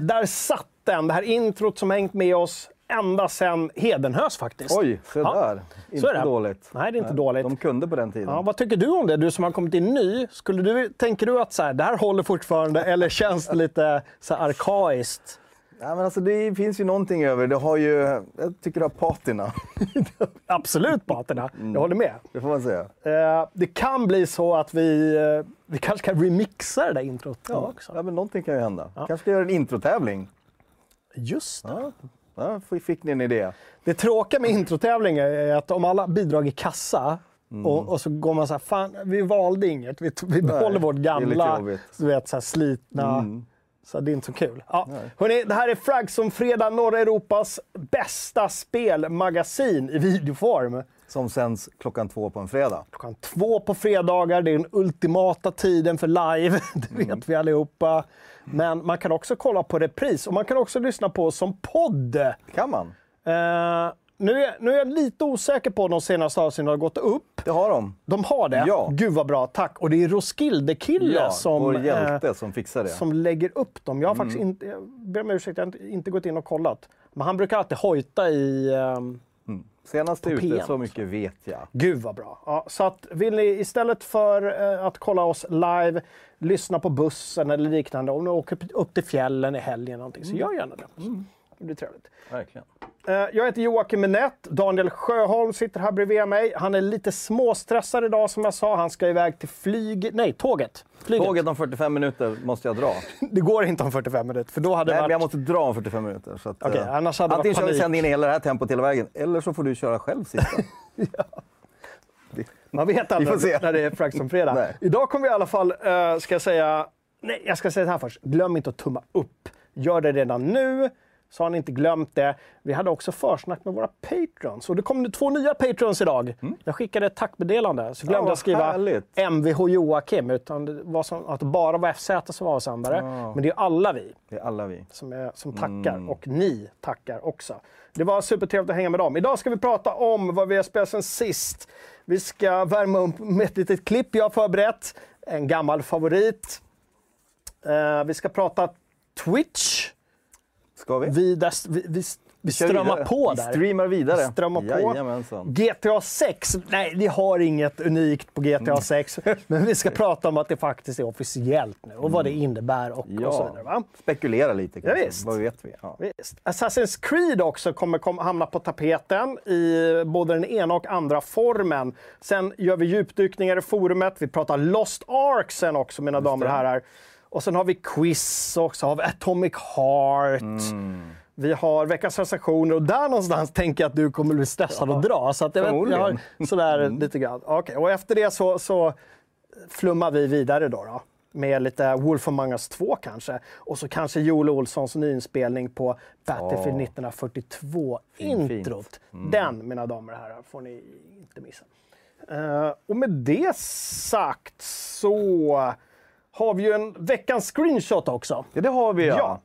Där satt den. Det här introt som hängt med oss ända sedan Hedenhös faktiskt. Oj, se Ja, där. Inte är det. dåligt. Nej, det är inte dåligt. De kunde på den tiden. Ja, vad tycker du om det? Du som har kommit in ny. Skulle du, tänker du att så här, det här håller fortfarande eller känns det lite så här arkaiskt? Ja, men alltså, det finns ju någonting över det. har ju, Jag tycker det har patina. Absolut patina, Mm. jag håller med. Det får man säga. Eh, det kan bli så att vi, eh, vi kanske kan remixa det där introt Ja, också. ja, men någonting kan ju hända. Kanske ska göra en introtävling. Just det. Ja, ja, fick ni en idé? Det tråkiga med introtävlingar är att om alla bidrag är kassa Mm. och, och så går man så här, fan vi valde inget, vi, vi behåller vårt gamla, du vet, så här slitna. Mm. Så det är inte så kul. Ja. Hörrni, det här är Fragson Fredag, norra Europas bästa spelmagasin i videoform. Som sänds klockan två på en fredag. Klockan två på fredagar, det är den ultimata tiden för live, det vet Mm. vi allihopa. Men man kan också kolla på repris och man kan också lyssna på oss som podd. kan man. Eh, nu, är, nu är jag lite osäker på om de senaste avsnitten har gått upp. Det har de. De har det? Ja. Gud vad bra, tack. Och det är Roskilde-kille Ja, som, vår eh, som fixar det. som lägger upp dem. Jag har Mm. faktiskt inte, jag ber om ursäkt, jag har inte, inte gått in och kollat. Men han brukar alltid hojta i... ehm, Senast ute, PM. så mycket vet jag. Gud vad bra. Ja, så att vill ni istället för eh, att kolla oss live, lyssna på bussen eller liknande, om ni åker upp till fjällen i helgen någonting, så Mm. gör gärna det. Det blir trevligt. Verkligen. Eh, Jag heter Joakim Minett. Daniel Sjöholm sitter här bredvid mig. Han är lite småstressad idag som jag sa. Han ska iväg till flyg... Nej, tåget. Flyget. Tåget om 45 minuter måste jag dra. Det går inte om 45 minuter, för då hade Nej, det men jag varit... måste dra om 45 minuter. Så att, Okej, eh, annars hade det antingen varit kör vi sen in hela det här tempot hela vägen, eller så får du köra själv sista. Man vet aldrig när det är Fraxon fredag. Nej. Idag kommer vi i alla fall, eh, ska jag säga... Nej, jag ska säga det här först. Glöm inte att tumma upp. Gör det redan nu, så har ni inte glömt det. Vi hade också försnack med våra patrons. Och det kom två nya patrons idag. Jag skickade ett tackmeddelande, så glömde Mm. vad jag skriva härligt. MVH Joakim, utan det var som att det bara var FZ som var avsändare. Men det är alla vi Det är alla vi. som, är, som tackar och ni tackar också. Det var supertrevligt att hänga med dem. Idag ska vi prata om vad vi har spelat sen sist. Vi ska värma upp med ett litet klipp jag har förberett. En gammal favorit. Eh, vi ska prata Twitch. Ska vi? Vi, där, vi, vi, vi strömmar vidare. på Vi där. streamar vidare. Strömmar på. Jajamensan. GTA 6. Nej, vi har inget unikt på Mm. GTA 6. Men vi ska prata om att det faktiskt är officiellt nu och vad det innebär och, och så vidare. Va? Ja, spekulera lite kanske. visst. Vad vet vi? Ja. Visst. Assassin's Creed också kommer kom, hamna på tapeten i både den ena och andra formen. Sen gör vi djupdykningar i forumet. Vi pratar Lost Ark sen också, mina damer och herrar. Och sen har vi quiz också, har vi Atomic Heart. Mm. Vi har veckans sensationer och där någonstans tänker jag att du kommer bli stressad och dra. Så att jag, vet, jag har sådär lite grann. Okej, Och efter det så, så flummar vi vidare då. då med lite Wolf Among Us 2 kanske. Och så kanske Joel Olssons nyinspelning på Battlefield Ja. 1942 Fint, introt. Den, mina damer och herrar, får ni inte missa. Eh, och med det sagt så har vi ju en veckans screenshot också. Ja, det har vi ja. Ja.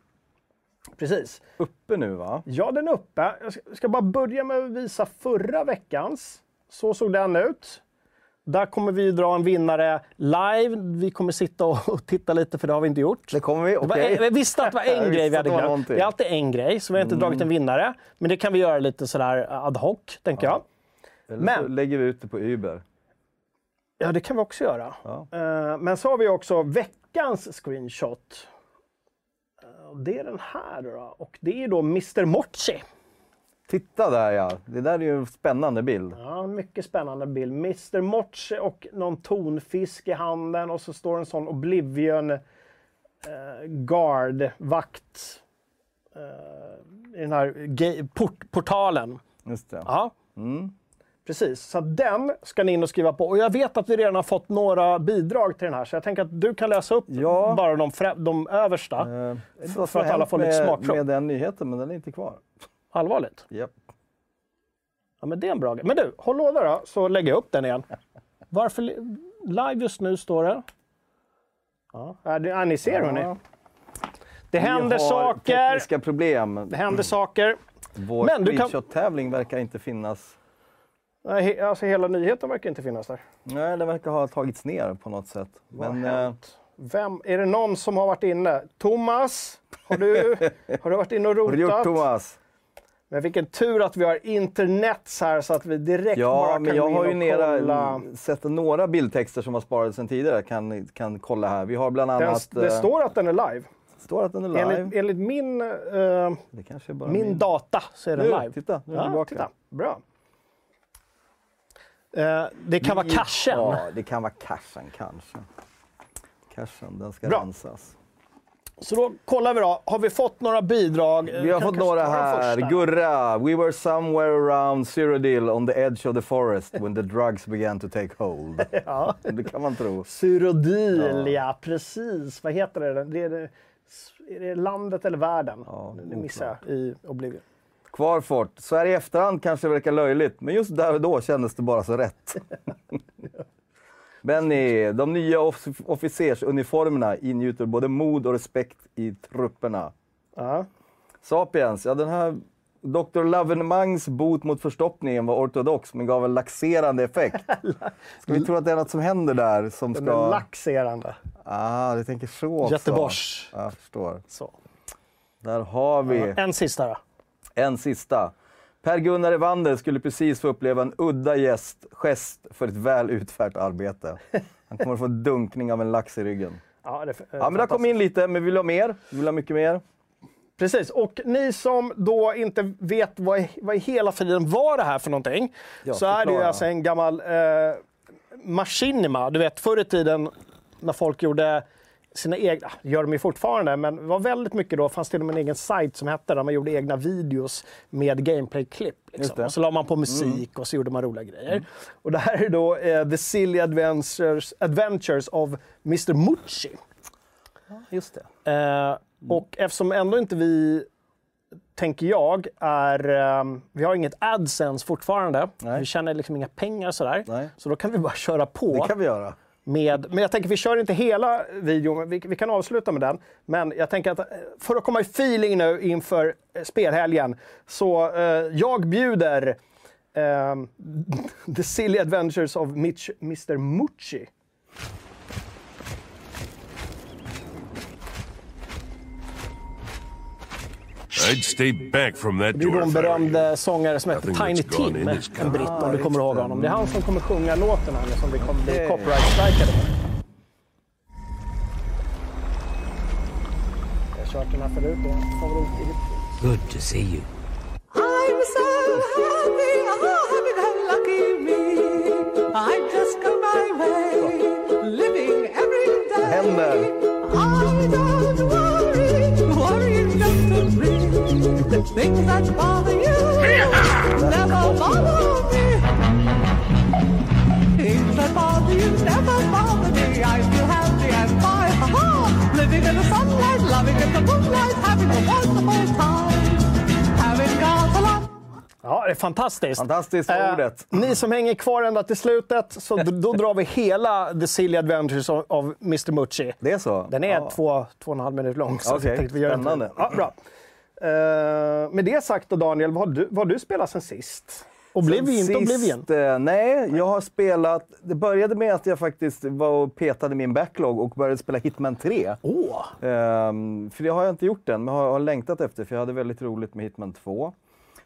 Precis. Uppe nu va? Ja, den är uppe. Jag ska, bara börja med att visa förra veckans. Så såg den ut. Där kommer vi dra en vinnare live. Vi kommer sitta och, titta lite, för det har vi inte gjort. Det kommer vi. Det Okej. jag visste att det var en grej vi hade det glömt. någonting. Det är alltid en grej, så vi har inte dragit en vinnare. Men det kan vi göra lite sådär ad hoc, tänker jag. Eller så Men- lägger vi ut det på Uber. Ja, det kan vi också göra. Ja. Eh, men så har vi också veckans screenshot. Eh, det är den här då. Och det är då Mr Mochi. Titta där ja. Det där är ju en spännande bild. Ja, mycket spännande bild. Mr Mochi och någon tonfisk i handen och så står en sån Oblivion eh, guard, vakt eh, i den här port, portalen. Just det. Ja. Mm. Precis, så den ska ni in och skriva på. Och jag vet att vi redan har fått några bidrag till den här, så jag tänker att du kan läsa upp Ja. bara de, de översta. Eh, det För som att alla får lite med, smakprov. med den nyheten, men den är inte kvar. Allvarligt. Japp. Ja, men det är en bra grej. Men du, håll låda då, så lägger jag upp den igen. Varför li- live just nu står det. Ja, ja, det- ni ser hörni. Ja. Det Vi händer har saker. tekniska problem. Det händer saker. Vår Men du kan- screenshot-tävling verkar inte finnas. Nej, Alltså, hela nyheten verkar inte finnas där. Nej, den verkar ha tagits ner på något sätt. Vad Men eh? Vem, är det någon som har varit inne? Thomas? Har du, har du varit inne och Vad har du gjort rotat? Thomas? Men vilken tur att vi har internet här så att vi direkt bara Ja, kan men jag har ju nera, kolla. sett några bildtexter som har sparats sedan tidigare. Kan, kan kolla här. Vi har bland Den, annat... det eh, står att den är live. står att den är live. Enligt, enligt min, det kanske är bara min data så är den Nu, live. titta, nu är den ja, tillbaka. titta. Bra. Eh, det kan vara cachen. Ja, det kan vara cashen kanske. Cashen, den ska Bra. rensas. Så då kollar vi då. Har vi fått några bidrag? Vi har fått några här. Gurra, we were somewhere around Cyrodiil on the edge of the forest when the drugs began to take hold. Ja. Det kan man tro. Syrodil, ja. precis. Vad heter det? det, är det är det landet eller världen? Ja, det missar jag i Oblivion. Kvarfort. Så här i efterhand kanske det verkar löjligt, men just där och då kändes det bara så rätt. Benny, de nya off officersuniformerna ingjuter både mod och respekt i trupperna. Ja. Sapiens, ja den här Dr. Lavenemangs bot mot förstoppningen var ortodox men gav en laxerande effekt. Ska vi tro att det är något som händer där som Den ska... laxerande. Ah, du tänker så också. Göteborgs. Ja, Jag förstår. Så. Där har vi En sista då. En sista. Per-Gunnar Evander skulle precis få uppleva en udda gäst, gest för ett väl utfört arbete. Han kommer att få en dunkning av en lax i ryggen. Ja, det, Ja, men har kommit in lite, men vi vill ha mer. Vi vill ha mycket mer. Precis, och ni som då inte vet vad, vad i hela friden var det här för någonting, Ja, så är det ju alltså en gammal eh, Machinima. Du vet förr i tiden när folk gjorde sina egna, gör de ju fortfarande, men det var väldigt mycket då, fanns till och med en egen sajt som hette där man gjorde egna videos med gameplay-klipp. Liksom. Och så la man på musik och så gjorde man roliga grejer. Och det här är då eh, The Silly Adventures, Adventures of Mr Mucci. Just det. Eh, och eftersom ändå inte vi, tänker jag, är... ehm, vi har inget AdSense fortfarande. Nej. Vi tjänar liksom inga pengar sådär. Nej. Så då kan vi bara köra på. Det kan vi göra. Med, men jag tänker vi kör inte hela videon, men vi, vi kan avsluta med den. Men jag tänker att eh, för att komma i feeling nu inför eh, spelhelgen så eh, jag bjuder eh, The Silly Adventures of Mitch, Mr Mucci. I'd stay back from that Det är en berömd sångare som heter Tiny Tim, is en britt om du kommer ihåg honom. Det är han som kommer sjunga låten här som vi kommer bli copyright-strikade för. Jag har kört den här förut, det är en favorit i repris. Good to see you. I'm so happy, oh, happy go lucky me. I just go my way, living every day. händer? Things that bother you never bother me. Things that bother you never bother me. I feel happy and fine, ha Living in the sunlight, loving in the moonlight, having a wonderful time. Having got a lot Ja, det är fantastiskt. Fantastiskt Eh, ordet. ni som hänger kvar ända till slutet, så då drar vi hela The Silly Adventures of, of Mr Mucci. Det är så? Den är Ja. två, två och en halv minut lång. Så tänkte vi gör spännande. Ja, bra. Eh, med det sagt då Daniel, vad har du, vad har du spelat sen sist? Oblivion, Sen inte sist, Oblivion. eh, Nej, jag har spelat... Det började med att jag faktiskt var och petade min backlog och började spela Hitman 3. Åh! Ehm, för det har jag inte gjort än, men har, har längtat efter för jag hade väldigt roligt med Hitman 2.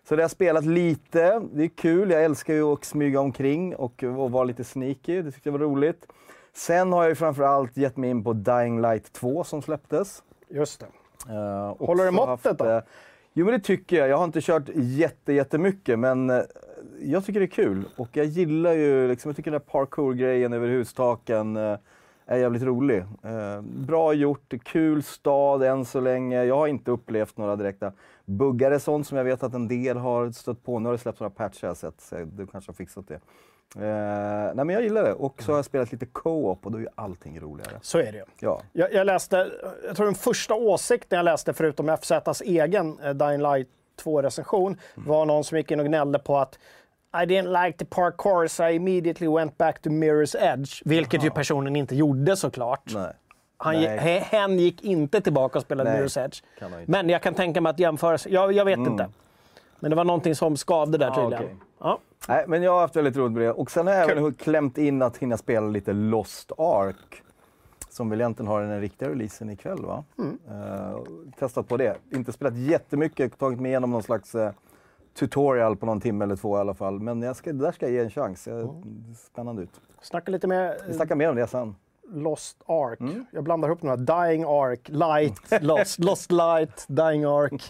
Så det har jag spelat lite, det är kul, jag älskar ju att smyga omkring och, och vara lite sneaky, det tyckte jag var roligt. Sen har jag ju framförallt gett mig in på Dying Light 2 som släpptes. Just det. Uh, Håller det måttet då? jo men det tycker jag. Jag har inte kört jätte, jättemycket men eh, jag tycker det är kul. Och jag gillar ju, liksom, jag tycker den här parkour-grejen över hustaken eh, är jävligt rolig. Eh, bra gjort, kul stad än så länge. Jag har inte upplevt några direkta buggare sånt som jag vet att en del har stött på. Nu har det släppts några patcher jag har sett, så du kanske har fixat det. Eh, nej men jag gillar det. Och så har jag spelat lite co-op och då är ju allting roligare. Så är det ju. Ja. Jag, jag läste, jag tror den första åsikten jag läste, förutom FZs egen eh, Dying Light 2-recension, Mm. var någon som gick in och gnällde på att I didn't like the parkour so I immediately went back to Mirror's Edge. Vilket ju personen inte gjorde såklart. Nej. Han, he- hen gick inte tillbaka och spelade Nej, Mirror's Edge. han. Men jag kan tänka mig att jämföra, jag, jag vet inte. Men det var någonting som skavde där Ah, tydligen. okej. Ja. Nej, men jag har haft väldigt roligt med det. Och sen har jag även klämt in att hinna spela lite Lost Ark. Som väl egentligen har den riktiga releasen ikväll va? Mm. Eh, testat på det. Inte spelat jättemycket, tagit mig igenom någon slags eh, tutorial på någon timme eller två i alla fall. Men jag ska, där ska jag ge en chans. Det ser Spännande ut. Snacka lite med Vi snackar mer om det sen. Lost Ark. Mm. Jag blandar ihop de här. Dying Ark, Light, Lost, Lost Light, Dying Ark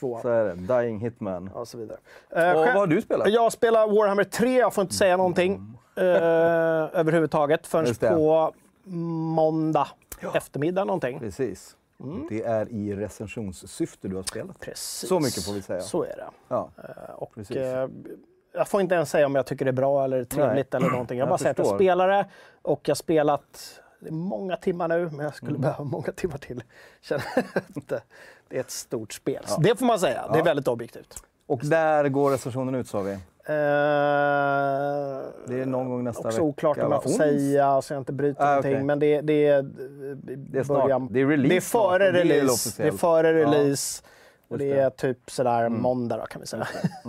2 Så är det. Dying Hitman. och så vidare. Och Eh, vad själv- har du spelat? Jag spelar Warhammer 3, jag får inte säga någonting eh, överhuvudtaget förrän på måndag eftermiddag någonting. Precis. Mm. Det är i recensionssyfte du har spelat. Precis. Så mycket får vi säga. Så är det. Ja. Eh, Och, Precis. Jag får inte ens säga om jag tycker det är bra eller trevligt eller någonting. Jag, Jag bara säger att jag förstår. spelar det och jag har spelat det är många timmar nu, men jag skulle Mm. behöva många timmar till. Det är ett stort spel. Så Det får man säga. Det är Ja. väldigt objektivt. Och där går recensionen ut sa vi. Eh, Det är någon gång nästa också vecka. oklart om jag får Ons- säga så jag inte bryter Ah, någonting. okej. Men det, det är... Det är snart. Det är release det är snart, före och det är release. Det är före Ja, release. och just det är typ sådär måndag då, kan vi säga.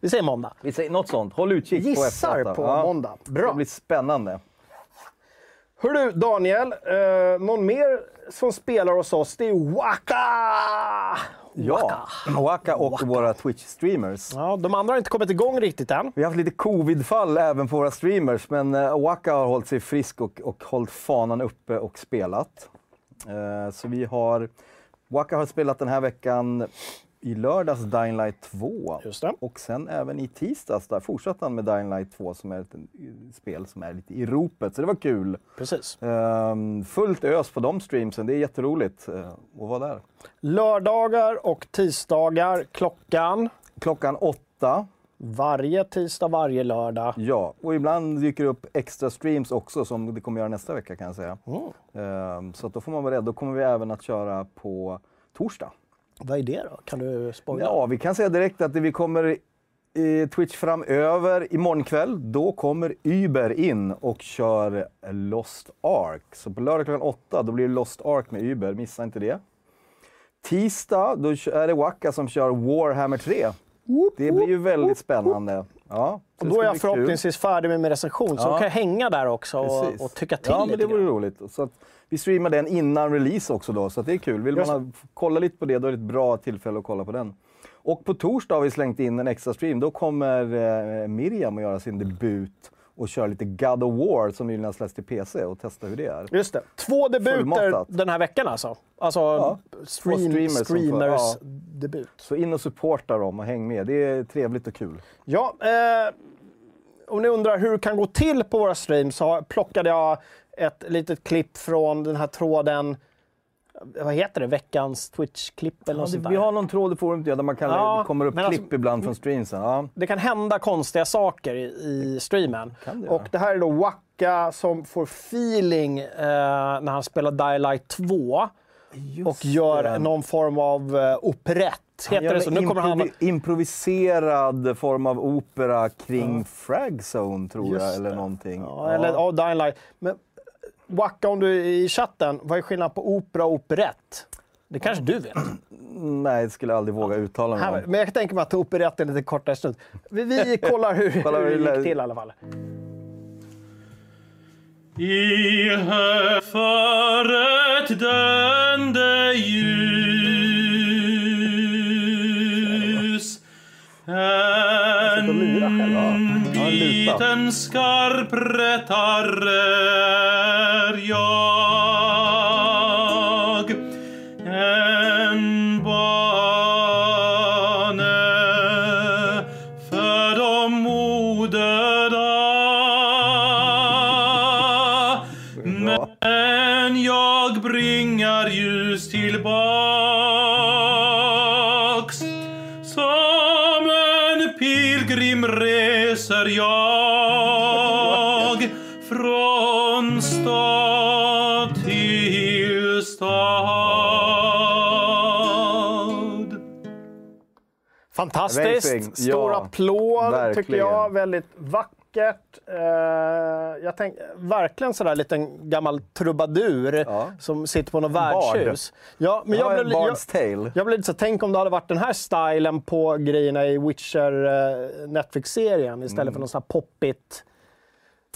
vi säger måndag. Vi säger något sånt. Håll utkik på Gissar F8. på Ja. måndag. Det Bra. blir spännande. Hör du Daniel, eh, någon mer som spelar hos oss, det är Waka! Ja, Waka och våra Twitch-streamers. Ja, de andra har inte kommit igång riktigt än. Vi har haft lite covid-fall även på våra streamers, men eh, Waka har hållit sig frisk och, och hållit fanan uppe och spelat. Eh, så vi har... Waka har spelat den här veckan i lördags Dying Light 2. Just det. Och sen även i tisdags där fortsatte han med Dying Light 2 som är ett eh, spel som är lite i ropet, så det var kul. Precis. Ehm, fullt ös på de streamsen, det är jätteroligt eh, att vara där. Lördagar och tisdagar klockan Klockan åtta, varje tisdag, varje lördag. ja. Och ibland dyker det upp extra streams också som det kommer göra nästa vecka kan jag säga. Mm. Ehm, så då får man vara rädd. Då kommer vi även att köra på torsdag. Vad är det då? Kan du spoila? Ja, vi kan säga direkt att vi kommer i Twitch framöver, imorgon kväll, då kommer Uber in och kör Lost Ark. Så på lördag klockan åtta, då blir det Lost Ark med Uber, missa inte det. Tisdag, då är det Waka som kör Warhammer 3. Det blir ju väldigt spännande. Ja, Och då är jag kul. förhoppningsvis färdig med min recension, så Ja. då kan jag hänga där också och, och tycka till Ja, men det vore roligt. Så att vi streamar den innan release också då, så det är kul. Vill man ha, kolla lite på det, då är det ett bra tillfälle att kolla på den. Och på torsdag har vi slängt in en extra stream. Då kommer eh, Miriam att göra sin debut och köra lite God of War som nyligen har släppts till PC och testa hur det är. Just det. Två debuter Fullmatat. den här veckan alltså. Alltså Ja, stream, streamers streamers ja. debut. Så in och supporta dem och häng med. Det är trevligt och kul. Ja, eh, om ni undrar hur det kan gå till på våra streams så plockade jag ett litet klipp från den här tråden, vad heter det, veckans Twitch-klipp eller Ja, något sånt där. vi har någon tråd i forumet ja, där man kan, Ja, det kommer upp men klipp alltså- ibland från streamsen. Ja. Det kan hända konstiga saker i, i streamen. Det och det här är då Waka som får feeling eh, när han spelar Die Light 2 och gör det. någon form av eh, operett. Heter det så? Nu kommer han... improvi- improviserad form av opera kring Fragzone, tror jag, Just eller det. någonting. Ja, Eller ja, Dying Light. Men Waka, om du är i chatten, vad är skillnaden på opera och operett? Det kanske du vet? Nej, det skulle jag aldrig våga uttala mig om. men jag kan tänka mig att operett är lite kortare stund. Vi, vi kollar hur, hur det gick till i alla fall. I hö för ett döende ljus. En liten skarp rättare är Fantastiskt! Amazing. Stor Ja, applåd tycker verkligen. jag. Väldigt vackert. Eh, jag tänk, verkligen sådär liten gammal trubadur Ja. som sitter på något bard. värdshus. Ja, men jag var blev, jag, Tale. jag blev lite så tänk om det hade varit den här stilen på grejerna i Witcher eh, Netflix-serien istället Mm. för någon sån här poppigt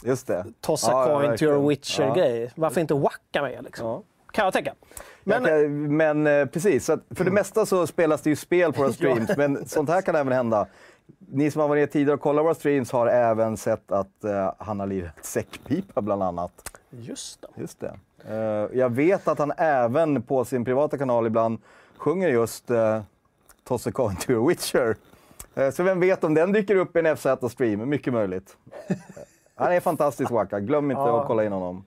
Just det. tossa Ja, ja, coin to your Witcher-grej. Varför inte wacka med liksom? Ja. Kan jag tänka. Men, Men, men eh, precis, för det mesta så spelas det ju spel på våra streams, men sånt här kan även hända. Ni som har varit ner tidigare och kollat våra streams har även sett att eh, han har lirat säckpipa bland annat. just det. Just det. Eh, jag vet att han även på sin privata kanal ibland sjunger just uh, Toss a coin to your Witcher. Eh, så vem vet om den dyker upp i en FZ-stream, mycket möjligt. Han är fantastisk Waka, glöm inte Ja. att kolla in honom.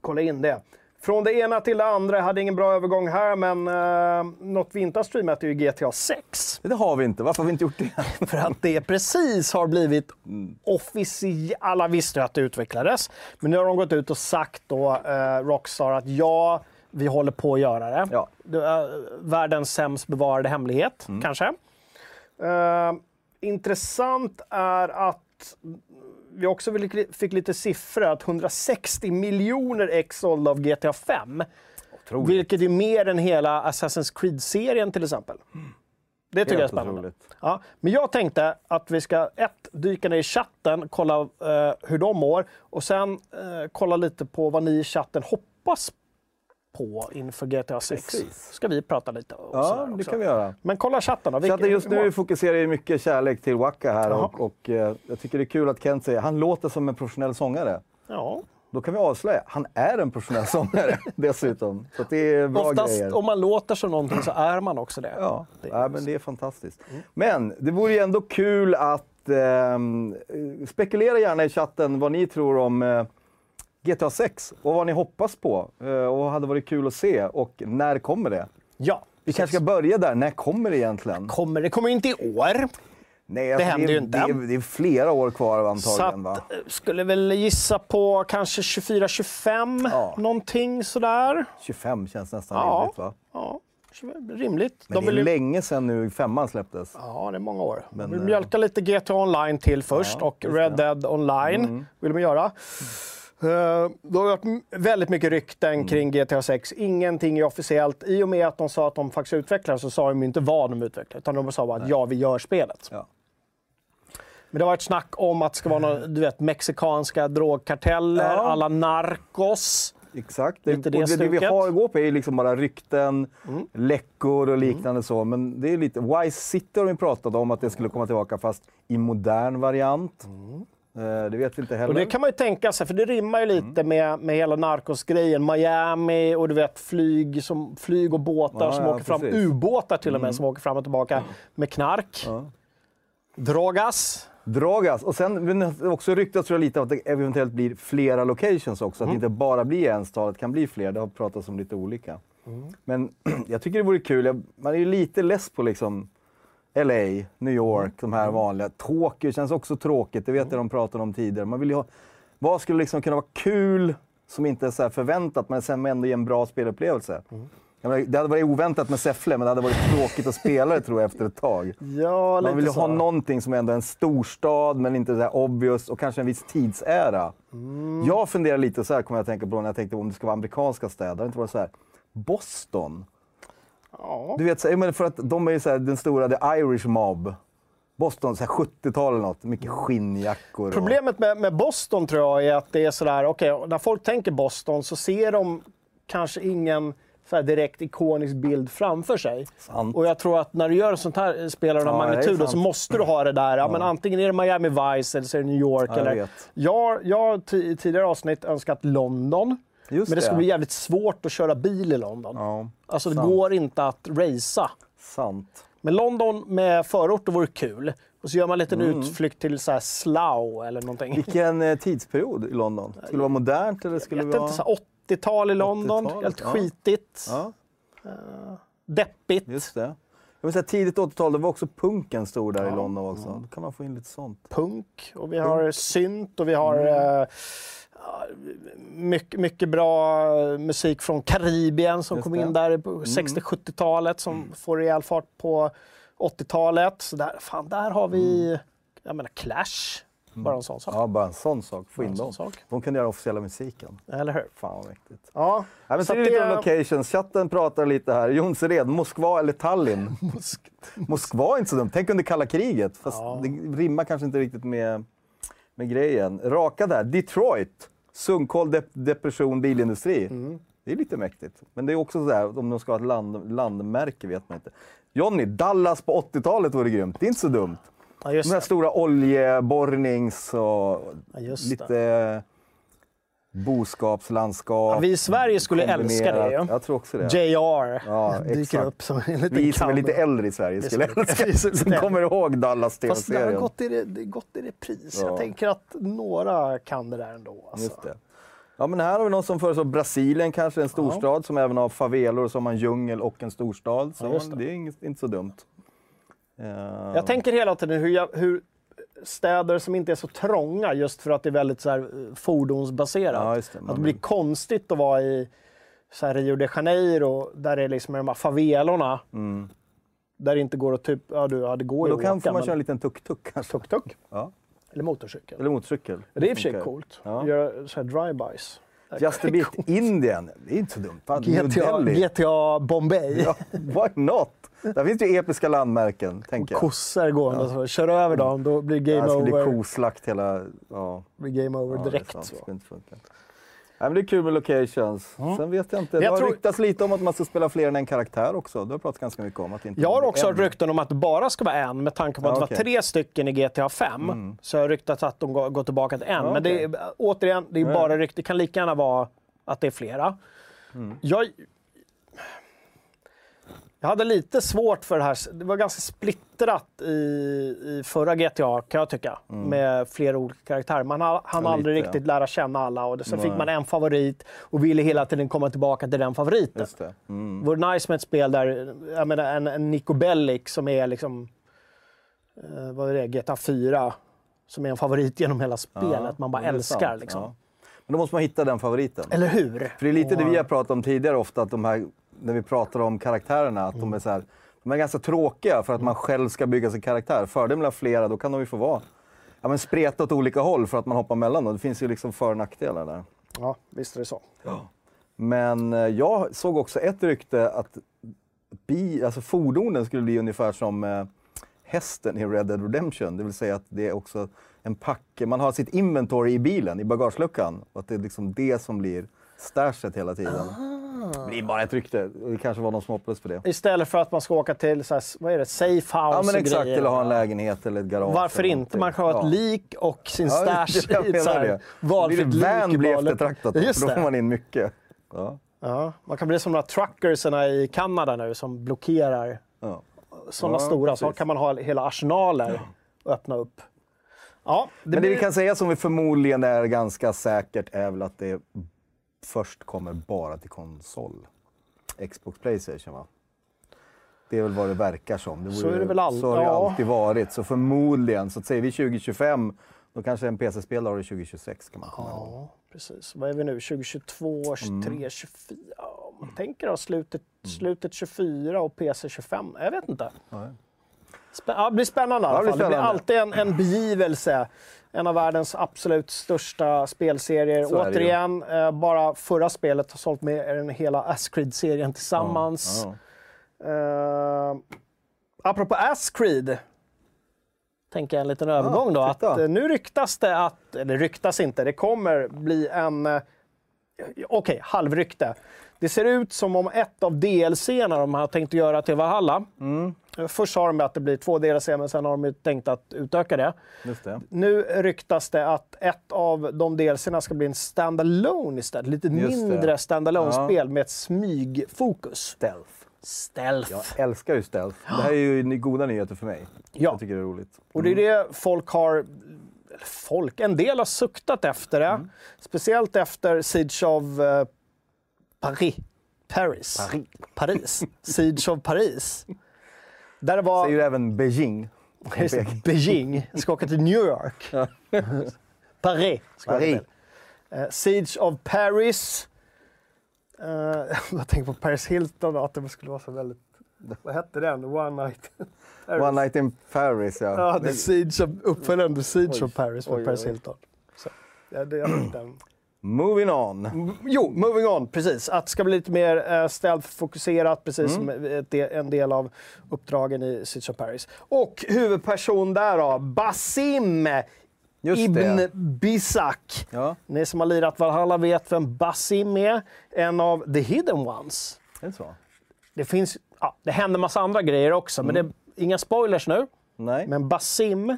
Kolla in det. Från det ena till det andra. Jag hade ingen bra övergång här, men uh, något vi inte har streamat är ju GTA 6. Det har vi inte, varför har vi inte gjort det? För att det precis har blivit officiellt. Alla visste att det utvecklades. Men nu har de gått ut och sagt då, eh, Rockstar, att ja, vi håller på att göra det. Ja. är världens sämst bevarade hemlighet, kanske. Eh, intressant är att vi också fick- lite siffror. Att 160 miljoner ex sålda av GTA 5. Otroligt. Vilket är mer än hela Assassin's Creed-serien till exempel. Det tycker jag är Helt spännande. otroligt. Ja, men jag tänkte att vi ska ett, dyka ner i chatten, kolla eh, hur de mår och sen eh, kolla lite på vad ni i chatten hoppas på inför GTA 6. Precis. ska vi prata lite om. Ja, det kan vi göra. Men kolla chatten då. Att det just nu fokuserar ju mycket kärlek till Waka här och, och eh, jag tycker det är kul att Kent säger han låter som en professionell sångare. Ja. Då kan vi avslöja, han är en professionell sångare dessutom. Så att det är bra Oftast grejer. om man låter som någonting så är man också det. Ja, Det är ja, men det är fantastiskt. Men det vore ju ändå kul att ehm, eh, spekulera gärna i chatten vad ni tror om eh, GTA 6 och vad ni hoppas på eh, och hade varit kul att se och när kommer det? Ja. Vi kanske ska börja där, när kommer det egentligen? Kommer, det kommer inte i år. Nej, alltså, händer det, ju inte. Det är, det är flera år kvar Så antagligen va? att, eh, skulle väl gissa på kanske 24-25, Ja. någonting sådär. 25 känns nästan Ja. rimligt va? Ja, rimligt. Men De det är vill länge sedan nu femman släpptes. Ja, det är många år. Men, de vill eh, mjölka lite GTA Online till först Ja, och Red det. Mm. Dead Online vill de göra. Uh, det har varit väldigt mycket rykten Mm. kring GTA 6. Ingenting är officiellt. I och med att de sa att de faktiskt utvecklar så sa de inte vad de utvecklar. Utan de sa bara att ja, vi gör spelet. Ja. Men det var ett snack om att det ska vara några, du vet, mexikanska drogkarteller, Ja. alla narcos. Exakt. Det, det det, det vi har att gå på är liksom bara rykten, läckor och liknande så. Men det är lite... Wise City har vi pratat om att det skulle komma tillbaka fast i modern variant. Eh, det vet vi inte heller. Och det kan man ju tänka sig, för det rimmar ju lite Mm. med, med hela narcosgrejen. Miami och du vet flyg, som, flyg och båtar Ja, som ja, åker fram. precis. Mm. Ubåtar till och med som åker fram och tillbaka med knark. Ja. Drogas. Dragas. Och sen det också ryktats tror jag, lite om att det eventuellt blir flera locations också. Att det inte bara blir enstalet, kan bli fler. Det har pratats om lite olika. Men jag tycker det vore kul. Jag, man är ju lite less på liksom LA, New York, de här vanliga. Tokyo känns också tråkigt, det vet jag de pratade om tidigare. Man vill ha, vad skulle liksom kunna vara kul som inte är så förväntat men sen ändå ge en bra spelupplevelse? Jag menar, det hade varit oväntat med Säffle, men det hade varit tråkigt att spela det tror jag efter ett tag. Ja, Man vill ju ha någonting som ändå är en storstad, men inte så obvious och kanske en viss tidsära. Mm. Jag funderar lite så här, kommer jag att tänka på när jag tänkte om det ska vara amerikanska städer. Det inte varit så här. Boston. Ja. Du vet, så, menar för att de är ju så här, den stora The Irish Mob. Boston, så här 70-tal eller något. Mycket skinnjackor. och- Problemet med, med Boston tror jag är att det är sådär, okej, när folk tänker Boston så ser de kanske ingen så direkt ikonisk bild framför sig. Sant. Och jag tror att när du gör sånt här spel av den här Ja, magnituden så måste du ha det där. Ja, men antingen är det Miami Vice eller så är det New York. Ja, jag eller... vet. Jag, jag har i tidigare avsnitt önskat London. Just men det skulle det. bli jävligt svårt att köra bil i London. Ja, alltså det sant. går inte att racea. sant. Men London med förorter vore kul. Och så gör man en liten Mm. utflykt till så här Slough eller någonting. Vilken eh, tidsperiod i London? Skulle det vara modernt eller skulle Jag det vet vara... inte, så här 80-tal i London. 80-talet, Helt ja. skitigt. Ja, Deppigt. just det. Jag vill säga, tidigt 80-tal, det var också punken stor där i London också. Då kan man få in lite sånt. Punk. Och vi har synt och vi har Mm. eh, ja, mycket, mycket bra musik från Karibien som Just kom. Mm. in där på 60-70-talet som får rejäl fart på 80-talet. Så där, fan, där har vi jag menar Clash. Bara en sån sak. Mm. Ja, bara en sån sak. Få in dem. sak. De kan göra officiella musiken. Eller hur? Fan vad mäktigt. Ja. Ja, men Så är det lite om locations. Chatten pratar lite här. Jonsered, Moskva eller Tallinn? Moskva är inte så dumt. Tänk under kalla kriget. Fast Ja. det rimmar kanske inte riktigt med med grejen. Raka där, Detroit. Sunkol, dep depression, bilindustri. Mm. Det är lite mäktigt. Men det är också sådär, om de ska ha ett land, landmärke vet man inte. Johnny, Dallas på 80-talet vore grymt. Det är inte så dumt. Ja, De här det. stora oljeborrnings och Ja, lite boskapslandskap. Ja, vi i Sverige skulle älska det ju. Jag tror också det. JR Ja, dyker upp som en liten Vi som är lite äldre i Sverige skulle älska vi som kommer ihåg Dallas Fast det har gått i, det gått i repris. Ja. Jag tänker att några kan det där ändå. Alltså. Just det. Ja, men här har vi någon som föreslår Brasilien, kanske en storstad som även har favelor, som har en djungel och en storstad. Så Ja, det. det. är inget, inte så dumt. Jag tänker hela tiden hur, jag, hur städer som inte är så trånga just för att det är väldigt så här, eh, fordonsbaserat. Ja, det. Att det blir konstigt att vara i så här, Rio de Janeiro där det är liksom de här favelorna. Där det inte går att typ, ja, du, ja det går Mm. men då kan åka. man men- köra en liten tuk-tuk kanske. Tuk-tuk? Ja. Eller motorcykel. Eller motorcykel. det är i och för sig coolt. Ja. Göra så här drive-bys. Just a bit Indien, det är inte så dumt. Fan, GTA. GTA Bombay. Ja, why not? Där finns det ju episka landmärken, tänker jag. Kossor gående så. Kör över dem, då blir Det game här skulle bli over. koslakt hela... Ja, Blir game over ja, det är direkt. så. Det skulle inte funka. Nej, men det är kul med locations. Sen vet jag inte. Det Jag har tror- ryktats lite om att man ska spela fler än en karaktär också. Det har pratat ganska mycket om att det inte Jag har också hört en. rykten om att det bara ska vara en med tanke på att Ja, det okej. var tre stycken i GTA 5. Så jag har ryktats att de går, går tillbaka till en. Ja, Men det är, återigen, det är Ja. bara rykte. Det kan lika gärna vara att det är flera. Mm. Jag, jag hade lite svårt för det här. Det var ganska splittrat i, i förra GTA kan jag tycka. Med flera olika karaktärer. Man hann Mm. Ja, aldrig lite, ja. riktigt lära känna alla. Och sen fick Nej. man en favorit och ville hela tiden komma tillbaka till den favoriten. Just det. Mm. Det vore nice med ett spel där, jag menar en, en Nico Bellic som är liksom, eh, vad är det, GTA 4, som är en favorit genom hela spelet. man bara det älskar sant, liksom. ja. Men då måste man hitta den favoriten. Eller hur? För det är lite det Och- vi har pratat om tidigare ofta, att de här, när vi pratar om karaktärerna, att de är så här, de är ganska tråkiga för att man själv ska bygga sin karaktär. Fördelen med flera, då kan de ju få vara ja, men spreta åt olika håll för att man hoppar mellan dem. Det finns ju liksom för och nackdelar där. Ja, visst är det så. Men eh, jag såg också ett rykte att bi, alltså fordonen skulle bli ungefär som eh, hästen i Red Dead Redemption. Det vill säga att det är också en packe, man har sitt inventory i bilen, i bagageluckan. Och att det är liksom det som blir stashet hela tiden. Det blir bara ett rykte. Det kanske var någon som hoppades på det. Istället för att man ska åka till så här, vad är det, safe house Ja men exakt, grejer. eller ha en lägenhet eller ett garage. Varför inte? Man kan ha ett någonting. lik och sin Ja, stash jag i ett så menar här det. valfritt van lik. i blir eftertraktat då, Just för då får man in mycket. Ja. Ja, man kan bli som de här truckersarna i Kanada nu som blockerar Ja. sådana Ja, stora. Så precis. kan man ha hela arsenaler och öppna upp. Ja, det Men det blir... vi kan säga som vi förmodligen är ganska säkert är väl att det först kommer bara till konsol. Xbox Playstation va? Det är väl vad det verkar som. Det Så är det väl all- så har det ja. alltid varit. Så förmodligen, så att säger vi 2025, då kanske en PC-spelare har det 2026 kan man komma ihåg. Ja, precis. Vad är vi nu? 2022, 23, 24? Ja, Man tänker då slutet, slutet 24 och PC 25? Jag vet inte. Spä- ja, det blir spännande i alla fall. Det blir alltid en, en begivelse. En av världens absolut största spelserier. Så. Återigen, eh, bara förra spelet har sålt mer än hela Ascreed-serien tillsammans. Ja. Uh, apropå Ascreed. Tänker jag en liten övergång då. Att, titta. eh, nu ryktas det att, eller ryktas inte, det kommer bli en, eh, okej, halvrykte. Det ser ut som om ett av DLC-erna de har tänkt att göra till Valhalla. Mm. Eh, Först sa de att det blir två DLC, men sen har de ju tänkt att utöka det. Det. Nu ryktas det att ett av de DLCerna ska bli en standalone istället. Lite Just mindre standalone-spel med ett smygfokus. Stealth. Stealth. Jag älskar ju stealth. Det här är ju goda nyheter för mig. Ja. Jag tycker det är roligt. Och det är det folk har... Folk, en del har suktat efter det. Mm. Speciellt efter Siege of eh, Paris. Paris. Paris. Paris. Siege of Paris. Där det var... Säger även Beijing. Det, Beijing. Ska åka till New York. Paris. Paris. Eh, Siege of Paris. Uh, jag tänker på Paris Hilton och att det skulle vara så väldigt... Vad hette den? One Night... One Night in Paris ja. Ja, The Siege of, uppföljaren The Siege Oj, of Paris med oj, Paris oj. Hilton. Så, ja, det, jag. Moving on. Jo, moving on, precis. Att det ska bli lite mer uh, stealth-fokuserat, precis Mm. som ett, en del av uppdragen i Siege of Paris. Och huvudperson där då, Basim Just Ibn det. Bisak. Ja, Ni som har lirat Valhalla vet vem Basim är. En av the hidden ones. är det så? Det finns, ja, det händer massa andra grejer också, men det är inga spoilers nu. Nej. Men Basim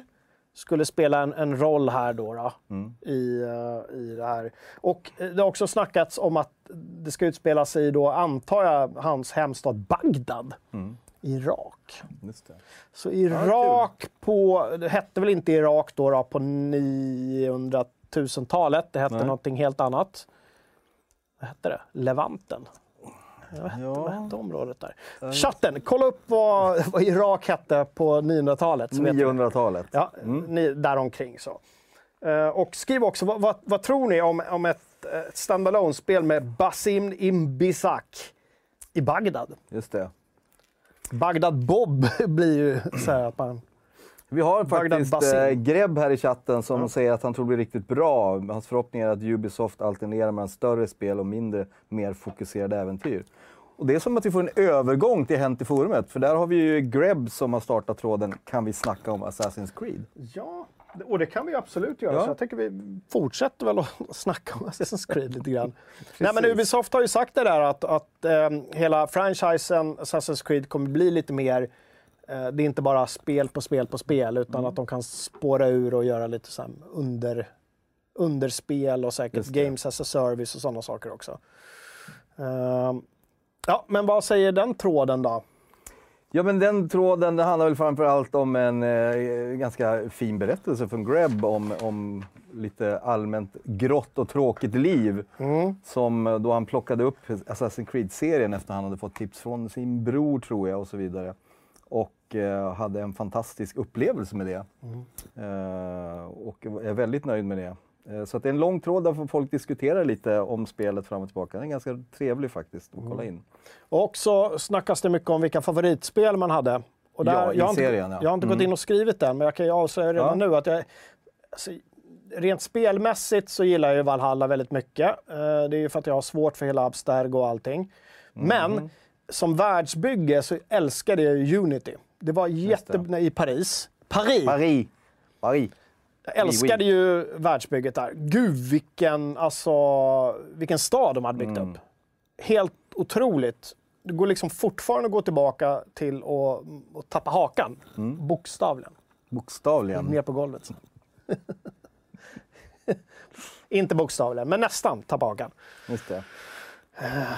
skulle spela en, en roll här då, då Mm. i, eh, i det här. Och eh, det har också snackats om att det ska utspela sig i, då, antar jag, hans hemstad Bagdad. Mm. Irak. Så Irak på, det hette väl inte Irak då, då på 900 000-talet. Det hette Nej. någonting helt annat. Vad hette det? Levanten. Vad hette, Ja. vad hette området där? Chatten, kolla upp vad, vad Irak hette på 900-talet. så vet ni. 900-talet. Ja, ni, däromkring så. Eh, och skriv också, vad, vad, vad tror ni om, om ett, ett standalone-spel med Basim Imbisak i Bagdad? Just det. Bagdad Bob blir ju så här att man... Vi har faktiskt eh, Greb här i chatten som säger att han tror det blir riktigt bra. Hans förhoppning är att Ubisoft alternerar mellan större spel och mindre, mer fokuserade äventyr. Och det är som att vi får en övergång till Hänt i forumet, för där har vi ju Greb som har startat tråden Kan vi snacka om Assassin's Creed? Ja, och det kan vi absolut göra. Ja. Så jag tänker vi fortsätter väl att snacka om Assassin's Creed lite grann. Nej, men Ubisoft har ju sagt det där att, att eh, hela franchisen Assassin's Creed kommer bli lite mer det är inte bara spel på spel på spel utan att de kan spåra ur och göra lite så under, underspel och säkert games as a service och sådana saker också. Ehm, ja, men vad säger den tråden då? Ja, men den tråden det handlar väl framför allt om en eh, ganska fin berättelse från Greb om, om lite allmänt grått och tråkigt liv. Som eh, då han plockade upp Assassin's Creed-serien efter han hade fått tips från sin bror, tror jag, och så vidare. Och eh, hade en fantastisk upplevelse med det. Eh, och är väldigt nöjd med det. Eh, så det är en lång tråd där folk diskutera lite om spelet fram och tillbaka. Den är ganska trevlig faktiskt att kolla in. Och så snackas det mycket om vilka favoritspel man hade. Och där, Ja, i jag, har inte, ja. jag har inte gått Mm. in och skrivit den, men jag kan ju avslöja redan Ja. nu att jag... Alltså, rent spelmässigt så gillar jag ju Valhalla väldigt mycket. Eh, det är ju för att jag har svårt för hela Abstergo och allting. Mm. Men som världsbygge så älskade jag ju Unity. Det var jätte... nej, I Paris. Paris! Paris! Paris! Jag älskade ju världsbygget där. Gud vilken, alltså, vilken stad de hade byggt Mm. upp. Helt otroligt. Det går liksom fortfarande att gå tillbaka till och, och tappa hakan. Mm. Bokstavligen. Bokstavligen. Ner på golvet. Inte bokstavligen, men nästan tappa hakan. Just det.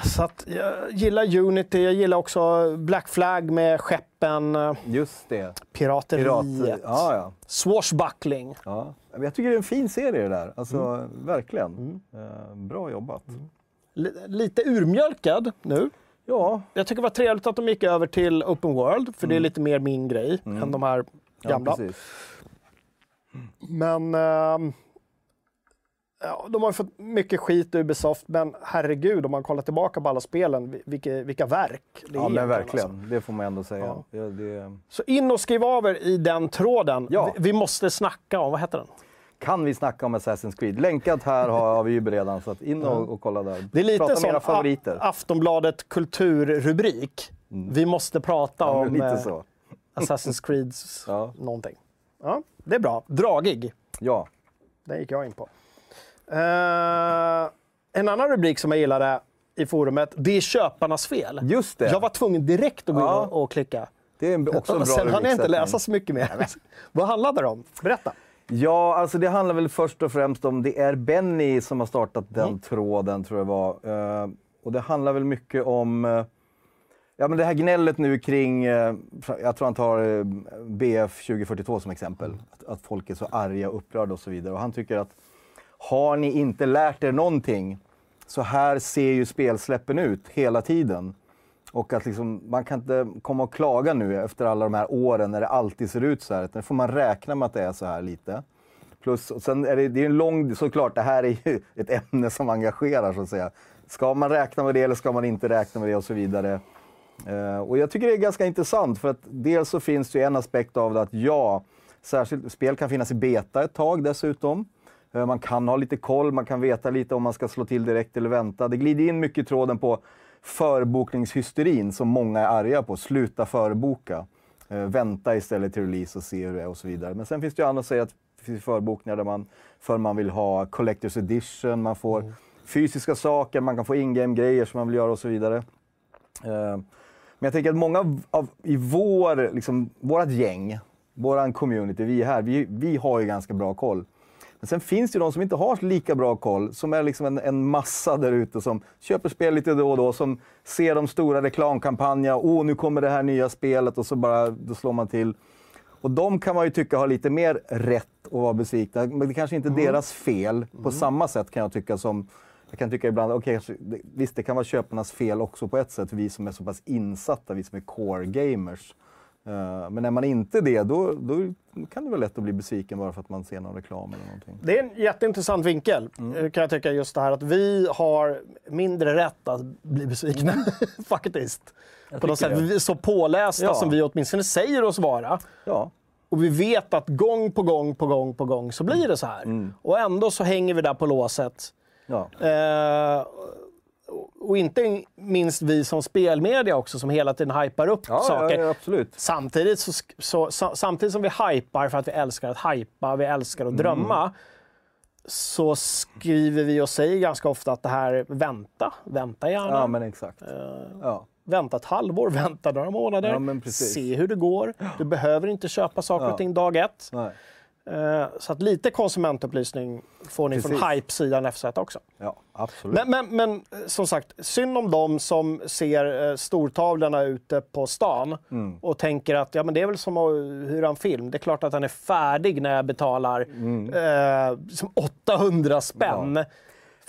Så att jag gillar Unity, jag gillar också Black Flag med skeppen, eh, Just det. pirateriet, Pirat. Ja, ja. swashbuckling. ja. Jag tycker det är en fin serie det där. Alltså, Mm. verkligen. Eh, bra jobbat. Li- lite urmjölkad nu. Ja, Jag tycker det var trevligt att de gick över till open world, för det är lite mer min grej än de här Mm. ja gamla. precis. men ehm, ja, de har fått mycket skit Ubisoft, men herregud om man kollar tillbaka på alla spelen, vi- vilka, vilka verk det är. Ja, men egentligen, verkligen. alltså. Det får man ändå säga. Ja. Ja. det... Så in och skriv av er i den tråden. Ja. Vi, vi måste snacka om, vad heter den? Kan vi snacka om Assassin's Creed? Länkat här har, vi ju redan, så in och, och kolla där. Det är lite Prata om som era favoriter. Aftonbladet kulturrubrik. Vi måste prata ja, om eh. Assassin's Creeds Ja. någonting. Ja, det är bra. Dragig. Ja. Den gick jag in på. Eh, en annan rubrik som jag gillade i forumet, det är köparnas fel. Just det. Jag var tvungen direkt att gå in Ja. och, och klicka. Det är också en bra Sen hann jag inte läsa så mycket mer. Vad handlade det om? Berätta. Ja, alltså det handlar väl först och främst om, det är Benny som har startat den tråden tror jag var. Eh, och det handlar väl mycket om, eh, ja men det här gnället nu kring, jag tror han tar BF 2042 som exempel. Att, att folk är så arga och upprörda och så vidare. Och han tycker att, har ni inte lärt er någonting? Så här ser ju spelsläppen ut hela tiden. Och att liksom, man kan inte komma och klaga nu efter alla de här åren när det alltid ser ut så här. Utan får man räkna med att det är så här lite. Plus, och sen är det, det är en lång, såklart, det här är ju ett ämne som engagerar så att säga. Ska man räkna med det eller ska man inte räkna med det och så vidare. Eh, och jag tycker det är ganska intressant för att dels så finns det ju en aspekt av det att ja, särskilt spel kan finnas i beta ett tag dessutom. Eh, Man kan ha lite koll, man kan veta lite om man ska slå till direkt eller vänta. Det glider in mycket i tråden på förbokningshysterin som många är arga på. Sluta förboka. Eh, vänta istället till release och se hur det är och så vidare. Men sen finns det ju andra som säger att Det finns förbokningar där man, för man vill ha Collector's Edition, man får fysiska saker, man kan få in-game-grejer som man vill göra och så vidare. Eh, men jag tänker att många av, av, i vår, liksom, vårat gäng, våran community, vi är här, vi, vi har ju ganska bra koll. Men sen finns det ju de som inte har lika bra koll, som är liksom en, en massa där ute som köper spel lite då och då, som ser de stora reklamkampanjerna. Åh, nu kommer det här nya spelet och så bara, då slår man till. Och de kan man ju tycka har lite mer rätt att vara besvikna. Men det kanske inte är deras fel på samma sätt kan jag tycka som jag kan tycka ibland, det- visst det kan vara köparnas fel också på ett sätt, vi som är så pass insatta, vi som är core gamers. Eh, men är man inte det, då, då kan det vara lätt att bli besviken bara för att man ser någon reklam eller någonting. Det är en jätteintressant vinkel, Mm. eh, kan jag tycka, just det här att vi har mindre rätt att bli besvikna, faktiskt. På något sätt. Vi är så pålästa Ja. som vi åtminstone säger oss vara. Ja, Och vi vet att gång på gång på gång på gång så blir det så här. Mm. Och ändå så hänger vi där på låset. ja. Eh, och inte minst vi som spelmedia också, som hela tiden hypar upp Ja, saker. ja, ja. Samtidigt, så, så, sa- samtidigt som vi hypar för att vi älskar att hypa, vi älskar Mm. att drömma, så skriver vi och säger ganska ofta att det här, vänta, vänta gärna. Ja, men exakt. Ja. Vänta ett halvår, vänta några månader, se hur det går. Du behöver inte köpa saker och ting dag ett. Nej. Eh, Så att lite konsumentupplysning får ni Precis. från Hype-sidan FZ också. Ja, absolut. Men, men, men eh, som sagt, synd om dem som ser eh, stortavlorna ute på stan Mm. och tänker att ja, men det är väl som att hyra en film. Det är klart att den är färdig när jag betalar Mm. eh, som 800 spänn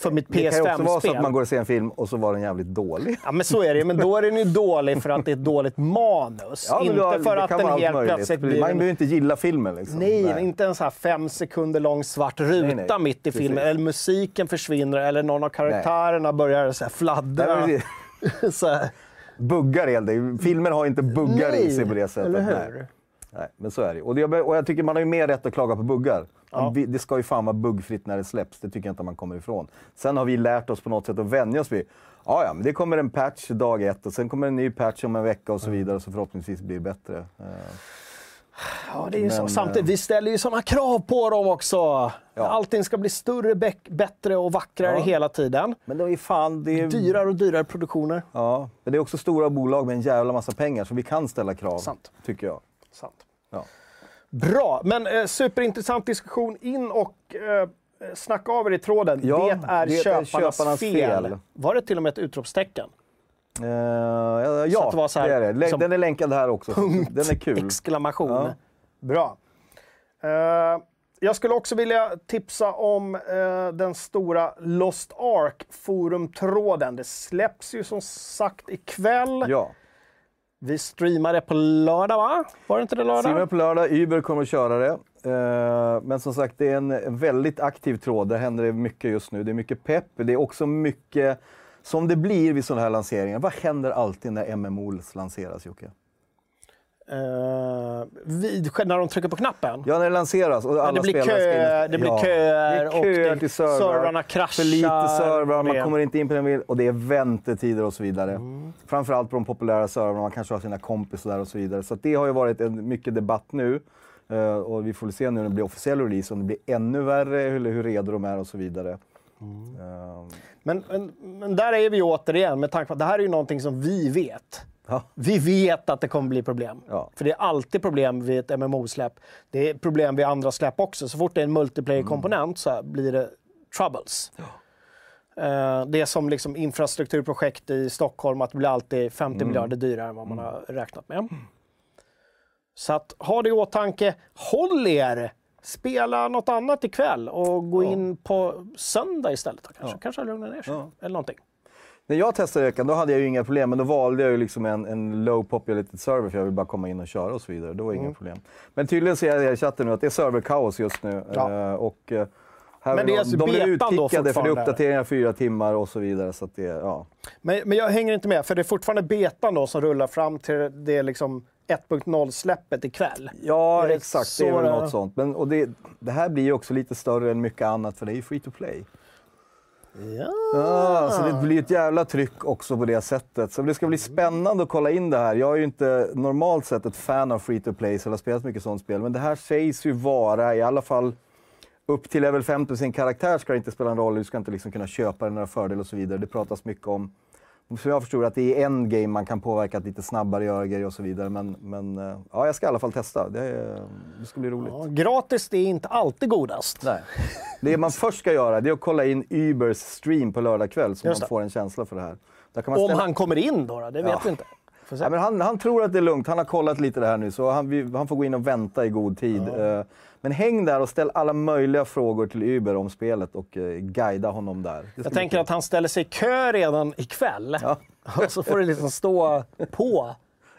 för mitt det kan ju också vara så PS5-spel. att man går och ser en film och så var den jävligt dålig. Ja, men så är det. Men då är den ju dålig för att det är ett dåligt manus. Ja, inte då- för att den helt möjligt. plötsligt Man blir behöver en ju inte gilla filmen. Liksom. Nej, inte en så här fem sekunder lång svart ruta Nej, nej. mitt i Precis. filmen. Eller musiken försvinner eller någon av karaktärerna börjar så fladdra. Nej, så här. Buggar är det. Filmer har inte buggar i Nej, sig på det sättet. eller Nej. hur? Nej, men så är det. Och, det. och jag tycker man har ju mer rätt att klaga på buggar. Ja. Det ska ju fan vara buggfritt när det släpps. Det tycker jag inte man kommer ifrån. Sen har vi lärt oss på något sätt att vänja oss vid Ja, ja, men det kommer en patch dag ett och sen kommer en ny patch om en vecka och så vidare. Så förhoppningsvis blir det bättre. Ja, det är ju så. Men, Samtidigt, eh, vi ställer ju sådana krav på dem också. Allting ska bli större, bättre och vackrare Ja. hela tiden. Men det är fan... Det är, Dyrare och dyrare produktioner. Ja, men det är också stora bolag med en jävla massa pengar så vi kan ställa krav. Sant. Tycker jag. Sant. Ja. Bra, men eh, superintressant diskussion. In och eh, snacka av er i tråden. Ja, det är det är köparnas, köparnas fel. fel. Var det till och med ett utropstecken? Eh, ja, Så att det var så här, det är det. Lä- liksom, Den är länkad här också. Punkt! Den är kul. Exklamation. Ja. Bra. Eh, jag skulle också vilja tipsa om eh, den stora Lost Ark forumtråden. Det släpps ju som sagt ikväll. Ja. Vi streamar det på lördag, va? Var det inte det lördag? Streamar på lördag, Uber kommer att köra det. Eh, men som sagt, det är en väldigt aktiv tråd. Det händer mycket just nu. Det är mycket pepp. Det är också mycket, som det blir vid sådana här lanseringar. Vad händer alltid när MMO lanseras, Jocke? Eh, vid, när de trycker på knappen? Ja, när det lanseras och alla det blir spelare ska kö- in- det blir ja. köer det och köer det- till servrar. servrarna kraschar. För lite servrar, man kommer inte in på den vill och det är väntetider och så vidare. Mm. Framförallt på de populära servrarna, man kanske har sina kompisar där och så vidare. Så det har ju varit en, mycket debatt nu. Eh, och vi får väl se nu när det blir officiell release om det blir ännu värre eller hur redo de är och så vidare. Mm. Eh, Men, men, men där är vi återigen med tanke på att det här är ju någonting som vi vet. Ja. Vi vet att det kommer bli problem. Ja. För det är alltid problem vid ett MMO-släpp. Det är problem vid andra släpp också. Så fort det är en multiplayer-komponent så blir det troubles. Eh, Det är som liksom infrastrukturprojekt i Stockholm, att det blir alltid 50 miljarder dyrare än vad man har räknat med. Så att, ha det i åtanke. Håll er! Spela något annat ikväll och gå in på söndag istället. då Kanske, kanske lugna ner sig. Ja. Eller någonting. När jag testade veckan då hade jag inga problem, men då valde jag ju liksom en, en low populated server för jag vill bara komma in och köra och så vidare. Det var Mm. inga problem. Men tydligen ser jag i chatten nu att det är serverkaos just nu. Ja. Eh, och, eh, här Men det är alltså de blir då utkickade för det är uppdateringar fyra timmar och så vidare. Så det, ja. Men, men jag hänger inte med, för det är fortfarande betan då som rullar fram till det liksom 1.0-släppet ikväll. ja, det exakt. Det är väl något sånt. Men, och det, det här blir ju också lite större än mycket annat för det är ju free to play. Ja, ah, så det blir ett jävla tryck också på det sättet. Så det ska bli spännande att kolla in det här. Jag är ju inte normalt sett ett fan av free to play, så jag har spelat mycket sånt spel. Men det här sägs ju vara, i alla fall upp till level 50 sin karaktär ska det inte spela en roll. Du ska inte liksom kunna köpa några fördelar och så vidare. Det pratas mycket om som jag förstår att det är en game man kan påverka att lite snabbare göra grejer och så vidare. Men, men eh, ja, jag ska i alla fall testa. Det, det ska bli roligt. Ja, gratis det är inte alltid godast. Nej. Det man först ska göra det är att kolla in Ubers stream på lördag kväll så man får en känsla för det här. Man Om ställa- han kommer in då, då det vet Ja. vi inte. Ja, men han, han tror att det är lugnt. Han har kollat lite det här nu, så han, vi, han får gå in och vänta i god tid. Eh, Men häng där och ställ alla möjliga frågor till Uber om spelet och eh, guida honom där. Jag tänker att han ställer sig i kö redan ikväll. Ja. Och så får det liksom stå på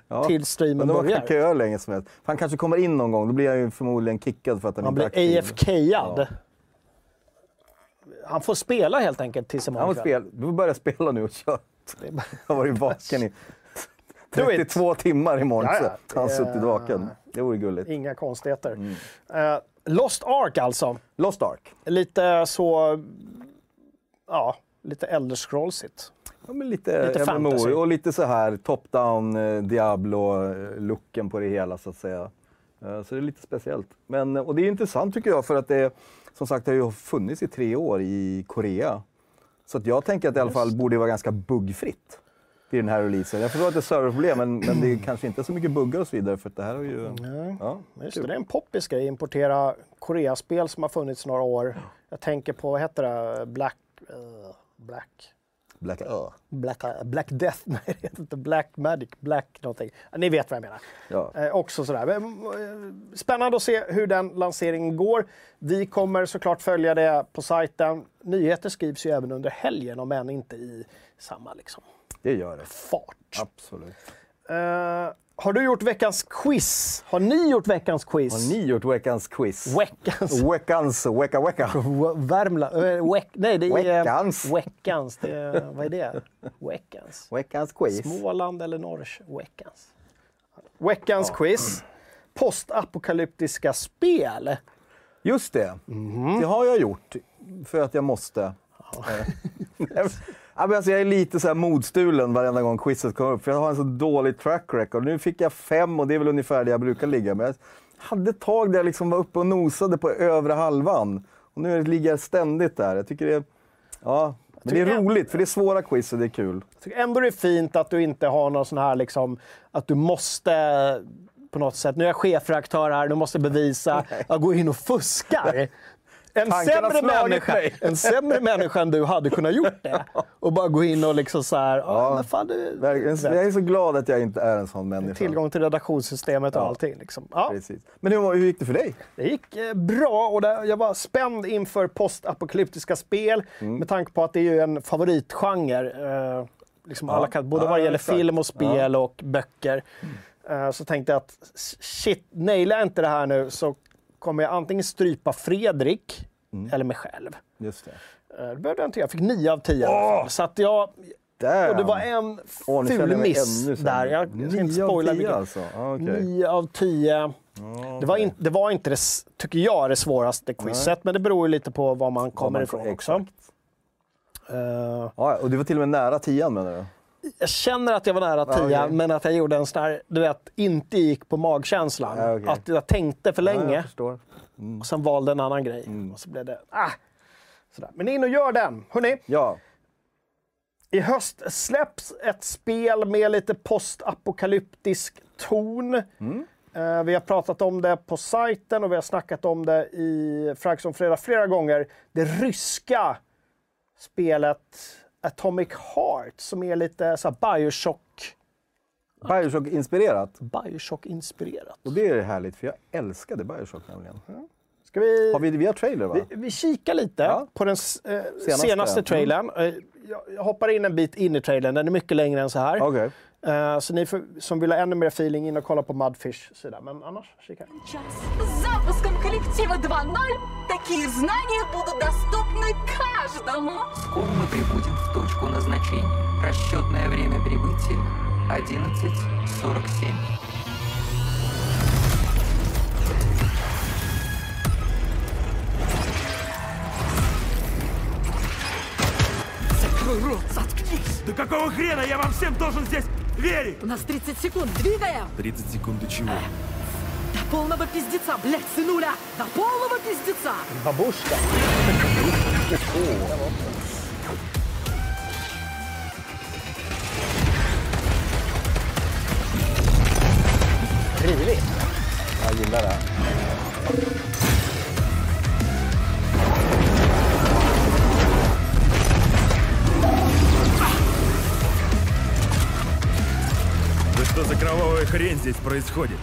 Ja. till streamen Men då kan börjar. han köa länge som helst. Han kanske kommer in någon gång, då blir han ju förmodligen kickad för att han, Han inte blir är. AFK-ad. Han får spela helt enkelt tills Han imorgon får kväll. spela. Du får börja spela nu och köra. Han har varit vaken i. 32 timmar imorgon. Ja, ja. Så har han suttit vaken. Det vore gulligt. Inga konstigheter. Mm. Eh, Lost Ark alltså. Lost Ark. Lite så... Ja, lite Elder Scrollsigt. Ja, men lite, Lite MMO fantasy. och lite så här top-down eh, Diablo-looken på det hela så att säga. Eh, Så det är lite speciellt. Men, och det är intressant tycker jag för att det som sagt har ju funnits i tre år i Korea. Så att jag tänker att det i alla fall borde vara ganska buggfritt vid den här releasen. Jag förstår att det är serverproblem men, men det är kanske inte så mycket buggar och så vidare för det här har ju... Ja, Just det, det är en poppis grej. Importera Koreaspel som har funnits några år. Jag tänker på, vad heter det? Black... eh, Black... Black Ö. Black, Black Death, nej det heter inte Black Magic, Black någonting. Ni vet vad jag menar. Ja. Eh, också sådär. Men, eh, Spännande att se hur den lanseringen går. Vi kommer såklart följa det på sajten. Nyheter skrivs ju även under helgen, om än inte i samma liksom, Det gör det. fart. Absolut. Eh, har du gjort veckans quiz? Har ni gjort veckans quiz? Har ni gjort veckans quiz? Veckans... Veckans, vecka, vecka. Värmland? äh, veck, nej, det är... Veckans. Veckans. Det är, vad är det? Veckans. Veckans quiz. Småland eller Norrs? Veckans. Veckans quiz. Postapokalyptiska spel. Just det. Det har jag gjort för att jag måste. Eh, ja, men alltså jag är lite så här modstulen varenda gång quizet kommer upp, för jag har en så dålig track record. Nu fick jag fem och det är väl ungefär där jag brukar ligga. Men jag hade ett tag där jag liksom var uppe och nosade på övre halvan. Och nu ligger jag ständigt där. Jag tycker det är, ja, men det är jag- roligt, för det är svåra quiz och det är kul. Jag tycker ändå det är fint att du inte har någon sån här liksom, att du måste på något sätt, nu är jag chefredaktör här, du måste bevisa, jag går in och fuskar. En sämre, människa, mig. en sämre människa än du hade kunnat gjort det. Och bara gå in och liksom så här, ja. men fan du. Jag är så glad att jag inte är en sån människa. tillgång till redaktionssystemet och Ja. allting. Liksom. Ja. Precis. Men hur, hur gick det för dig? Det gick eh, bra och det, jag var spänd inför postapokalyptiska spel Mm. med tanke på att det är ju en favoritgenre. Eh, liksom alla kan, både Ja, vad det gäller exakt. film och spel och böcker. Eh, så tänkte jag att shit, nailar jag inte det här nu så kommer jag antingen strypa Fredrik Mm. eller mig själv. Just det. Eh, det behövde jag inte göra. Jag fick nio av tio i alla fall. Så att jag... Damn. Och det var en känner ful miss där. Jag, ska inte spoila tio vilken. alltså? Ja, okej. Nio av tio. Det var, in, det var inte det, tycker jag, det svåraste quizet, men det beror ju lite på var man kommer man- ifrån exakt. också. Eh, Ja, och du var till och med nära tian menar du? Jag känner att jag var nära Ja, tia, okej. men att jag gjorde en sån där, du vet, inte gick på magkänslan. Ja, okej. Att jag tänkte för Ja, länge jag förstår. och sen valde en annan grej. Och så blev det, ah! Sådär. Men in och gör den! Hörrni, Ja, i höst släpps ett spel med lite postapokalyptisk ton. Eh, vi har pratat om det på sajten och vi har snackat om det i Frags om fredag flera gånger. Det ryska spelet Atomic Heart som är lite så Bioshock, Bioshock-inspirerat. Bioshock-inspirerat. Och det är härligt, för jag älskade Bioshock nämligen. Ska vi, Har vi, vi har trailer va? vi, vi kikar lite Ja. på den eh, senaste, Senaste. Mm. trailern. Eh, jag, hoppar in en bit in i trailern, den är mycket längre än så här. Okej. Eh, så ni får, som vill ha ännu mer feeling, in och kolla på Mudfish sida. Men annars, kika. Час. С запуском коллектива 2.0 такие знания будут доступны каждому. Скоро мы прибудем в точку назначения. Расчетное время прибытия 11.47. Какого хрена я вам всем должен здесь верить? У нас 30 секунд, двигаем! 30 секунд до чего? До полного пиздеца, блядь, сынуля! До полного пиздеца! Rivigt. Jag gillar det. Да что за кровавая хрень здесь происходит?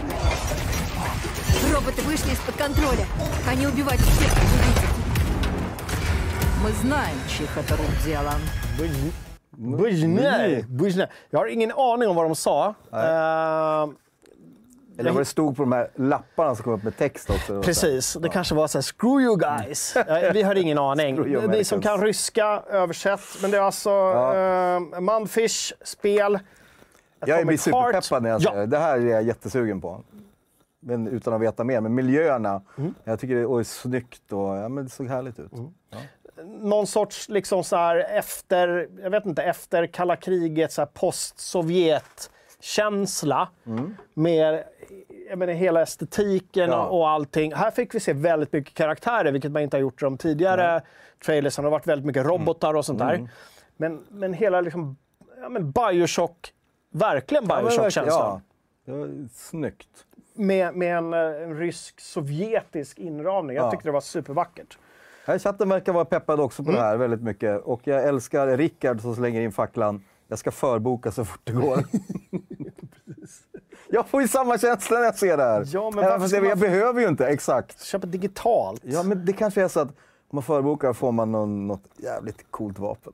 Роботы вышли из-под контроля. Они убивают всех, кто видит. Мы знаем, чьих это рук дело. Bujnej. Bujnej. Jag har ingen aning om vad de sa. Eh, Eller vad det stod på de här lapparna som kom upp med text också. Precis, det kanske var så här, screw you guys. Eh, Vi har ingen aning. Screw you Ni som Americans. kan ryska, översätt. Men det är alltså eh, Mundfish, spel. Jag blir Heart. superpeppad när jag ser Ja. det. Här är jag jättesugen på. Men utan att veta mer. Men miljöerna, Mm. jag tycker det är snyggt och ja, men det såg härligt ut. någon sorts liksom så här efter, jag vet inte, efter kalla kriget, så här post-Sovjet-känsla. Med jag menar, hela estetiken Ja. och, allting. Här fick vi se väldigt mycket karaktärer, vilket man inte har gjort i de tidigare trailersen. Det har varit väldigt mycket robotar och sånt där. Men, men hela liksom, ja, men Bioshock, verkligen Ja, Bioshock-känslan. Ja, var snyggt. Med, med en, en rysk-sovjetisk inramning. Jag Ja. tyckte det var supervackert. Här i chatten verkar vara peppad också på det här väldigt mycket. Och jag älskar Rickard som slänger in facklan. Jag ska förboka så fort det går. jag får ju samma känsla när jag ser det här. Ja, men Även fast jag, man- jag behöver ju inte, exakt. Köpa digitalt. Ja, men det kanske är så att om man förbokar får man någon, något jävligt coolt vapen.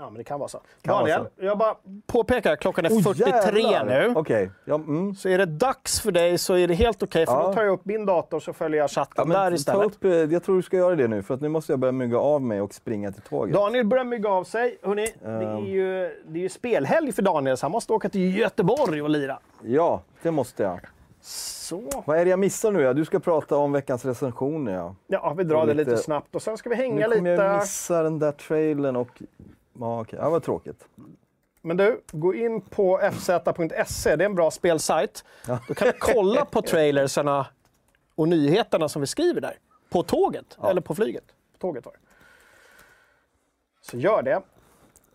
Ja, men det kan vara så. Kan vara Daniel, jag bara påpekar, klockan är Oh, 43 jävlar! nu. Okej. Ja, mm. Så är det dags för dig så är det helt okej, för Ja. då tar jag upp min dator så följer jag chatten Ja, där ta istället. upp, eh, jag tror du ska göra det nu, för att nu måste jag börja mygga av mig och springa till tåget. Daniel börjar mygga av sig. Hörrni, det, Ehm. är ju, det är ju spelhelg för Daniel, så han måste åka till Göteborg och lira. Ja, det måste jag. Så. Vad är det jag missar nu? Ja? Du ska prata om veckans recensioner. Ja. Ja, vi drar det lite- lite snabbt och sen ska vi Nu hänga kommer jag lite. missa den där trailern och... Ja, okej. Ja, vad tråkigt. Men du, gå in på fz.se, det är en bra spelsajt. Då kan du kolla på trailersarna och nyheterna som vi skriver där. På tåget, eller på flyget. På tåget var det. Så gör det.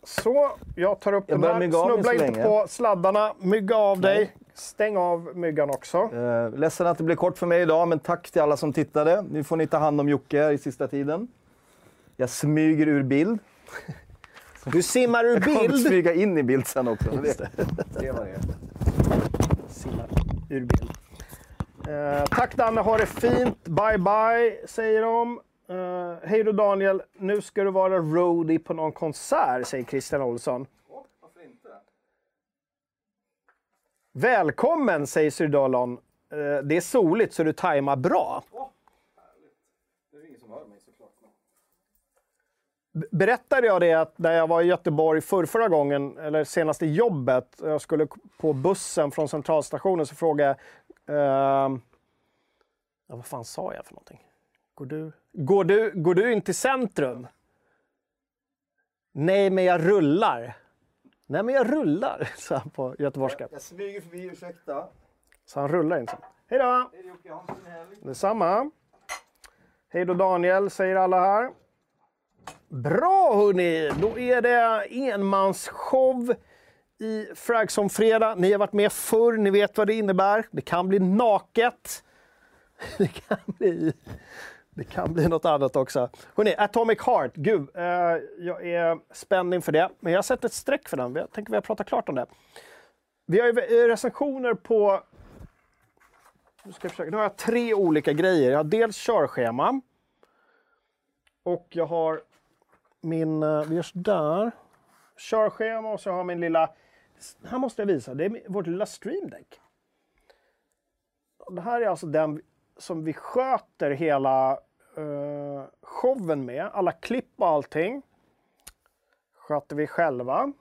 Så, jag tar upp Jag den här. Snubbla inte länge. på sladdarna. Mygga av dig. Stäng av myggan också. Eh, ledsen att det blev kort för mig idag, men tack till alla som tittade. Nu får ni ta hand om Jocke i sista tiden. Jag smyger ur bild. Du simmar ur Jag kommer bild. smyga in i bild sen också. men Det, det. Simmar ur bild. Eh, tack Danne, ha det fint. Bye bye, säger de. Eh, Hej då Daniel, nu ska du vara roadie på någon konsert, säger Christian Olsson. Välkommen, säger Syrdolon. Eh, det är soligt så du tajmar bra. B- Berättade jag det att när jag var i Göteborg för förra gången, eller senast i jobbet, jag skulle på bussen från centralstationen så frågade jag, ja, vad fan sa jag för någonting? Går du, går du, går du in till centrum? Nej, men jag rullar. Nej, men jag rullar, sa han på göteborgska. Jag smyger förbi, ursäkta. Så han rullar inte. Hej då! Detsamma. Hej då Daniel, säger alla här. Bra hörni! Då är det enmansshow i Fragson fredag. Ni har varit med förr, ni vet vad det innebär. Det kan bli naket. Det kan bli, det kan bli något annat också. Hörni, Atomic Heart. Gud, eh, jag är spänd inför det. Men jag har sett ett streck för den. Jag tänker vi har pratat klart om det. Vi har ju eh, recensioner på nu, ska jag försöka. nu har jag tre olika grejer. Jag har dels körschema. Och jag har min, eh, vi gör sådär. Körschema och så har min lilla, här måste jag visa, det är vårt lilla streamdeck. Det här är alltså den som vi sköter hela uh, showen med. Alla klipp och allting sköter vi själva.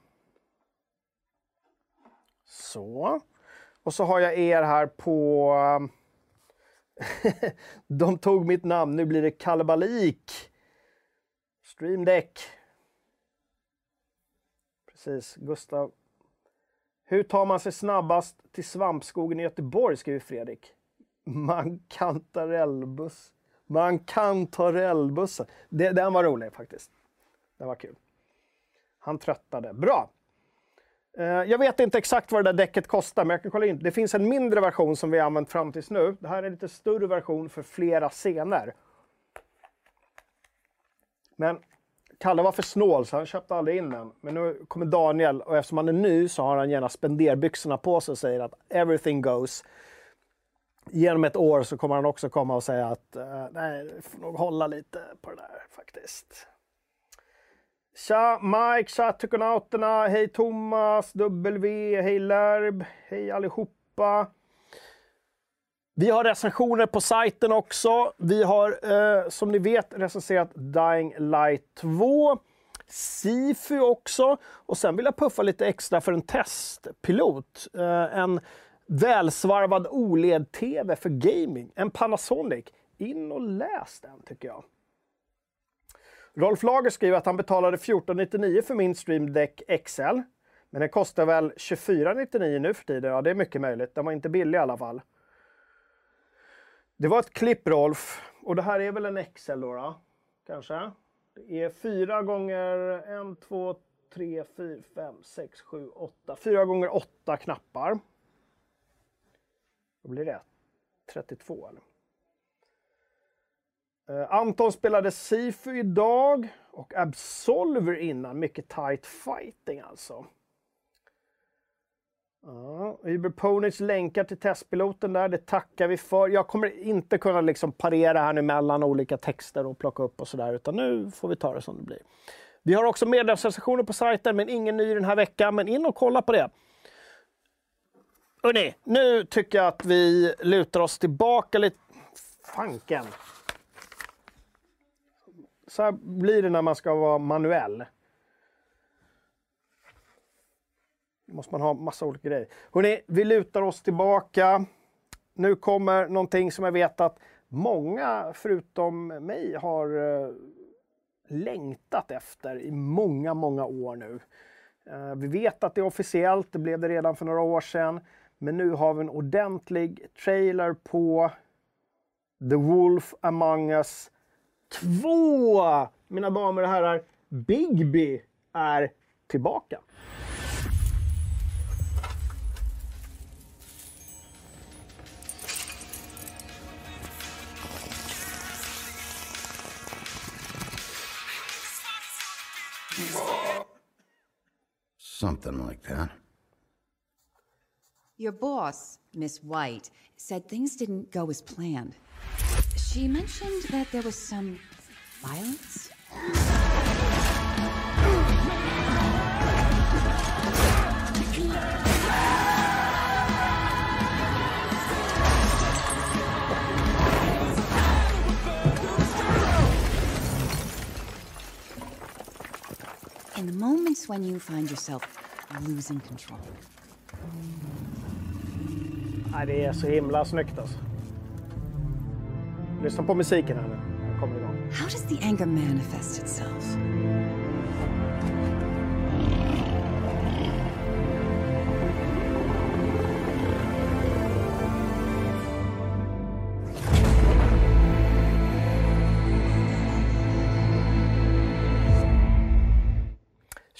Så. Och så har jag er här på... Eh, de tog mitt namn, nu blir det kalabalik. Stream Deck. Precis, Gustav. Hur tar man sig snabbast till svampskogen i Göteborg, skriver Fredrik. Man kan ta. Man kan ta. Det, den var rolig faktiskt. Den var kul. Han tröttade. Bra! Eh, jag vet inte exakt vad det där däcket kostar, men jag kan kolla in. Det finns en mindre version som vi har använt fram tills nu. Det här är en lite större version för flera scener. Men Kalle var för snål så han köpte aldrig in den. Men nu kommer Daniel och eftersom han är ny så har han gärna spenderbyxorna på sig och säger att everything goes. Genom ett år så kommer han också komma och säga att eh, nej, det får nog hålla lite på det där faktiskt. Tja Mike, tja Tykonauterna, hej Thomas, W, hej Lärb, hej allihopa. Vi har recensioner på sajten också. Vi har eh, som ni vet recenserat Dying Light 2. Sifu också. Och sen vill jag puffa lite extra för en testpilot. Eh, en välsvarvad OLED-TV för gaming. En Panasonic. In och läs den tycker jag. Rolf Lager skriver att han betalade 1499 för min Stream Deck XL. Men den kostar väl 2499 nu för tiden. Ja, det är mycket möjligt. Den var inte billig i alla fall. Det var ett klipp Rolf. Och det här är väl en XL då, då? Kanske? Det är fyra gånger en, två, tre, fyra, fem, sex, sju, åtta. Fyra gånger åtta knappar. Vad blir det? 32 eller? Uh, Anton spelade Sifu idag och Absolver innan. Mycket tight fighting alltså. Ja, Uber Ponys länkar till testpiloten där, det tackar vi för. Jag kommer inte kunna liksom parera här nu mellan olika texter och plocka upp och sådär, utan nu får vi ta det som det blir. Vi har också medlemsrecensioner på sajten, men ingen ny den här veckan. Men in och kolla på det. Hörrni, nu tycker jag att vi lutar oss tillbaka lite. Fanken! Så här blir det när man ska vara manuell. Då måste man ha massa olika grejer. Hörrni, vi lutar oss tillbaka. Nu kommer någonting som jag vet att många förutom mig har eh, längtat efter i många, många år nu. Eh, vi vet att det är officiellt, det blev det redan för några år sedan. Men nu har vi en ordentlig trailer på The Wolf Among Us 2! Mina damer och herrar, Bigby är tillbaka. Something like that. Your boss, Miss White, said things didn't go as planned. She mentioned that there was some violence. In the moments when you find yourself losing control. Nej, det är så himla snyggt alltså. Lyssna på musiken här nu. Kommer igång. How does the anger manifest itself? —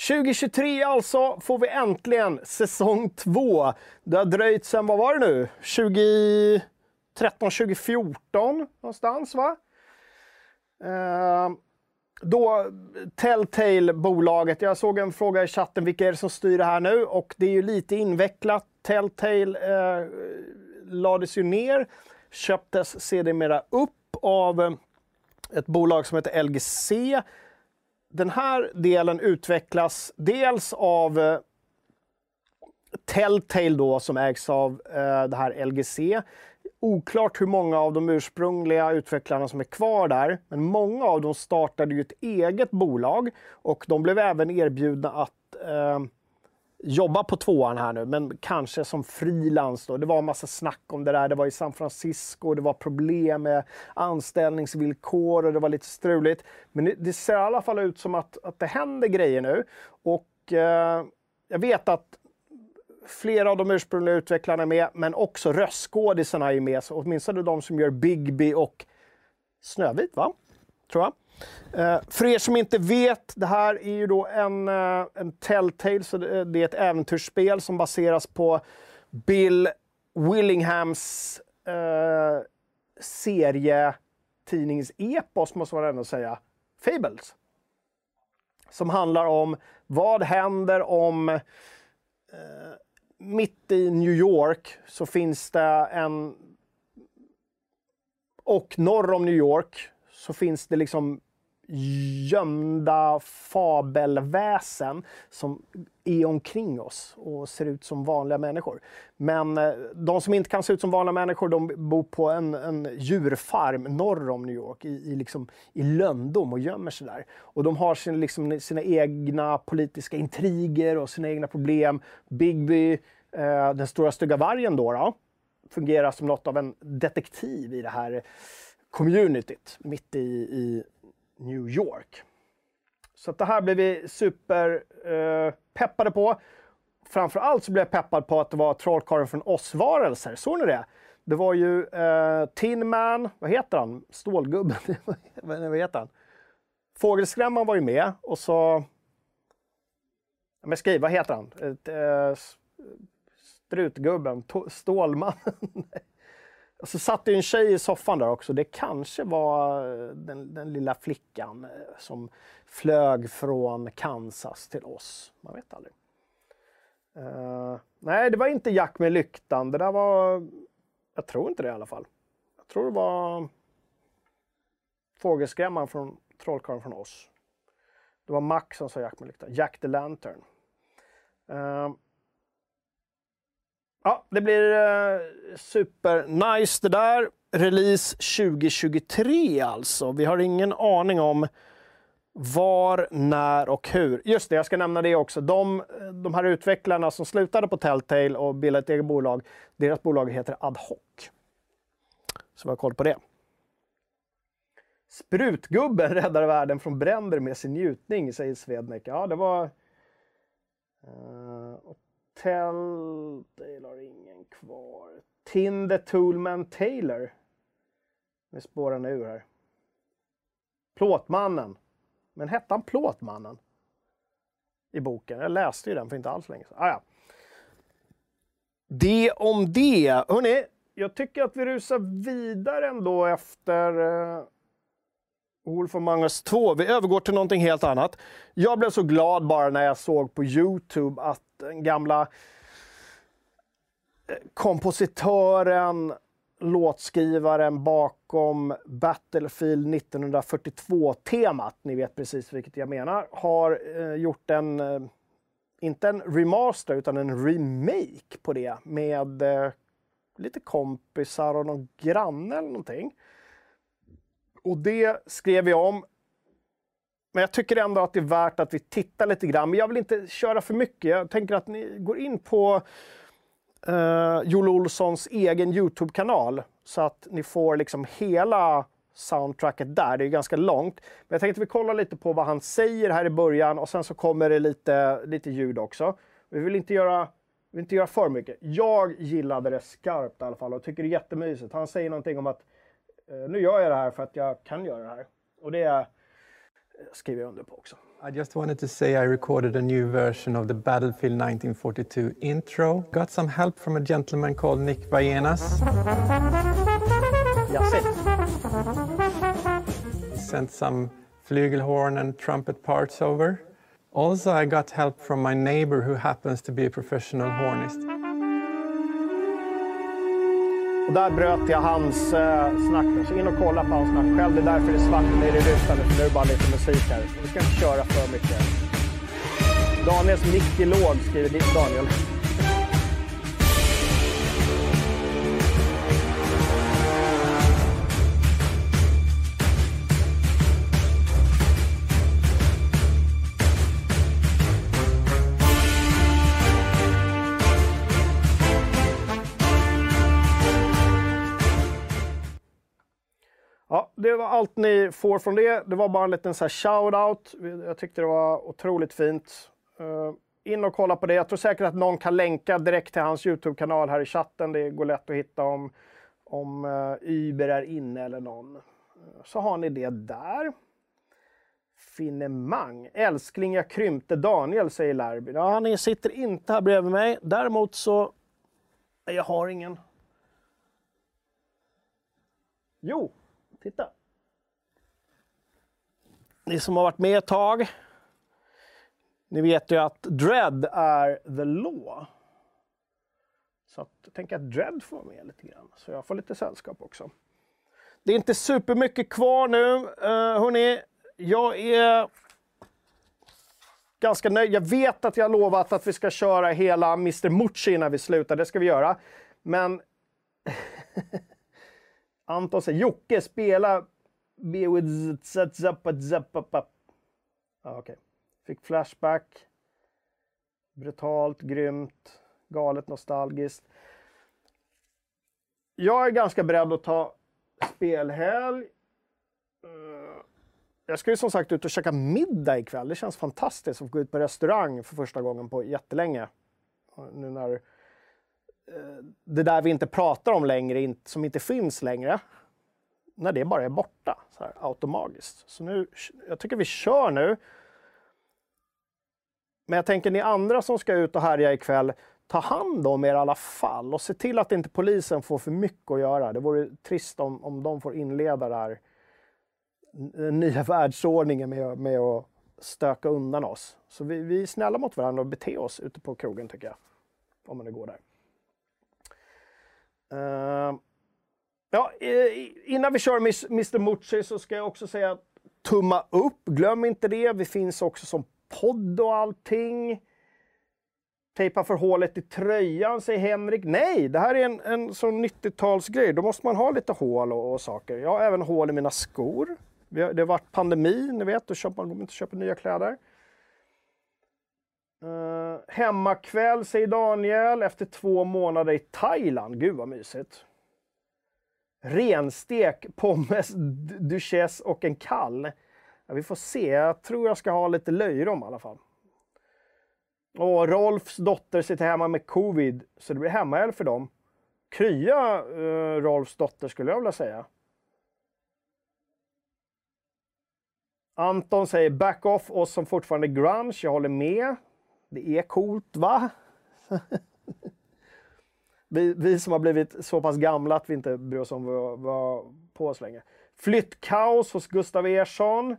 2023 alltså får vi äntligen säsong 2. Det har dröjt sedan, vad var det nu? 2013, 2014 någonstans va? Eh, då Telltale, bolaget, jag såg en fråga i chatten, vilka är det som styr det här nu? Och det är ju lite invecklat. Telltale eh, lades ju ner, köptes sedermera upp av eh, ett bolag som heter LGC. Den här delen utvecklas dels av eh, Telltale då, som ägs av eh, det här LGC. Oklart hur många av de ursprungliga utvecklarna som är kvar där, men många av dem startade ju ett eget bolag och de blev även erbjudna att eh, jobba på tvåan här nu, men kanske som frilans. Det var en massa snack om det där. Det var i San Francisco, det var problem med anställningsvillkor och det var lite struligt. Men det, det ser i alla fall ut som att, att det händer grejer nu. Och eh, jag vet att flera av de ursprungliga utvecklarna är med, men också röstskådisarna är med. Så åtminstone de som gör Bigby och Snövit, va? Tror jag. Eh, för er som inte vet, det här är ju då en, eh, en Telltale, så det, eh, det är ett äventyrsspel som baseras på Bill Willinghams eh, serietidningsepos, måste man ändå säga, Fables. Som handlar om vad händer om eh, mitt i New York så finns det en... Och norr om New York så finns det liksom gömda fabelväsen som är omkring oss och ser ut som vanliga människor. Men eh, de som inte kan se ut som vanliga människor, de bor på en, en djurfarm norr om New York, i, i, liksom, i löndom och gömmer sig där. Och de har sin, liksom, sina egna politiska intriger och sina egna problem. Bigby, eh, den stora stygga vargen då, då, fungerar som något av en detektiv i det här communityt mitt i, i New York. Så det här blev vi superpeppade eh, på. Framför allt så blev jag peppad på att det var Trollkarlen från Oz-varelser. Såg ni det? Det var ju eh, Tin Man, vad heter han? Stålgubben? vad heter han? Fågelskrämman var ju med och så... Men skriv, vad heter han? Eh, eh strutgubben? Stålmannen? Och så satt det en tjej i soffan där också. Det kanske var eh, den, den, lilla flickan eh, som flög från Kansas till oss. Man vet aldrig. Uh, nej, det var inte Jack med lyktan. Det där var... Jag tror inte det i alla fall. Jag tror det var Fågelskrämman från Trollkarlen från oss. Det var Max som sa Jack med lyktan. Jack the Lantern. Uh, Ja, det blir eh, super nice det där. Release 2023 alltså. Vi har ingen aning om var, när och hur. Just det, jag ska nämna det också. De, eh, de här utvecklarna som slutade på Telltale och bildade ett eget bolag, deras bolag heter Adhoc. Så vi har koll på det. Sprutgubben räddar världen från bränder med sin njutning, säger Svednek. Ja, det var... Uh, Telltale har ingen kvar. Tin the Toolman Taylor. Nu spårar den ur här. Plåtmannen. Men hette han Plåtmannen? I boken. Jag läste ju den för inte alls länge sedan. Ah, ja. Det om det. Hörrni, jag tycker att vi rusar vidare ändå efter eh, Wolf Among Us 2. Vi övergår till någonting helt annat. Jag blev så glad bara när jag såg på Youtube att den gamla eh, kompositören, låtskrivaren bakom Battlefield 1942-temat, ni vet precis vilket jag menar, har eh, gjort en, eh, inte en remaster, utan en remake på det med lite kompisar och någon granne eller någonting. Och det skrev jag om. Men jag tycker ändå att det är värt att vi tittar lite grann. Men jag vill inte köra för mycket. Jag tänker att ni går in på eh, Joel Olssons egen Youtube-kanal så att ni får liksom hela soundtracket där. Det är ganska långt. Men jag tänkte vi kollar lite på vad han säger här i början och sen så kommer det lite, lite ljud också. Vi vill inte göra vi vill inte göra för mycket. Jag gillade det skarpt i alla fall och tycker det är jättemysigt. Han säger någonting om att nu gör jag det här för att jag kan göra det här. Och det skriver jag under på också. I just wanted to say I recorded a new version of the Battlefield 1942 intro. Got some help from a gentleman called Nick Vallenas. Yes, He sent some flugelhorn and trumpet parts over. Also, I got help from my neighbor who happens to be a professional hornist. Och där bröt jag hans eh, snack. Så in och kolla på hans snack själv. Det är därför det är svart nere i rutan. För nu är det bara lite musik här. Vi ska inte köra för mycket. Daniels mick är låg, skriver Daniel. Det var allt ni får från det. Det var bara en liten så shout-out. Jag tyckte det var otroligt fint. Uh, in och kolla på det. Jag tror säkert att någon kan länka direkt till hans Youtube-kanal här i chatten. Det går lätt att hitta om, om uh, Uber är inne eller någon. Eh, så har ni det där. Finemang. Älskling, jag krympte Daniel, säger Larby. Ja, han sitter inte här bredvid mig. Däremot så... Jag har ingen. Jo, titta. Ni som har varit med ett tag. Ni vet ju att Dread är the law. Så att, jag tänker att Dread får vara med lite grann. Så jag får lite sällskap också. Det är inte supermycket kvar nu. Uh, hörni, jag är ganska nöjd. Jag vet att jag har lovat att vi ska köra hela Mr Mucci innan vi slutar. Det ska vi göra. Men Anton säger Jocke, spela Be with Okej. Fick flashback. Brutalt, grymt, galet nostalgiskt. Jag är ganska beredd att ta spelhelg. Eh, jag ska ju som sagt ut och käka middag ikväll. Det känns fantastiskt att få gå ut på restaurang för första gången på jättelänge. Nu när eh, det där vi inte pratar om längre, som inte finns längre, när det bara är borta så här, automatiskt. Så nu, jag tycker vi kör nu. Men jag tänker ni andra som ska ut och härja ikväll, ta hand om er i alla fall och se till att inte polisen får för mycket att göra. Det vore trist om, om de får inleda det här den nya världsordningen med, med att stöka undan oss. Så vi, vi är snälla mot varandra och beter oss ute på krogen tycker jag. Om man nu går där. Uh, ja, eh, innan vi kör Mr Mucci så ska jag också säga tumma upp. Glöm inte det. Vi finns också som podd och allting. Tejpa för hålet i tröjan, säger Henrik. Nej, det här är en, en sån 90-talsgrej. Då måste man ha lite hål och, och, saker. Jag har även hål i mina skor. Det har varit pandemi, ni vet, då köper man går inte köpa nya kläder. Uh, hemmakväll, säger Daniel, efter två månader i Thailand. Gud vad mysigt. Renstek, pommes, duchesse och en kall. Ja, vi får se. Jag tror jag ska ha lite löjrom i alla fall. Och Rolfs dotter sitter hemma med covid, så det blir hemmahelg för dem. Krya uh, Rolfs dotter skulle jag vilja säga. Anton säger back off oss som fortfarande grunge. Jag håller med. Det är coolt, va? vi, vi, som har blivit så pass gamla att vi inte bryr oss om vad vara på oss längre. Flyttkaos hos Gustav Ersson.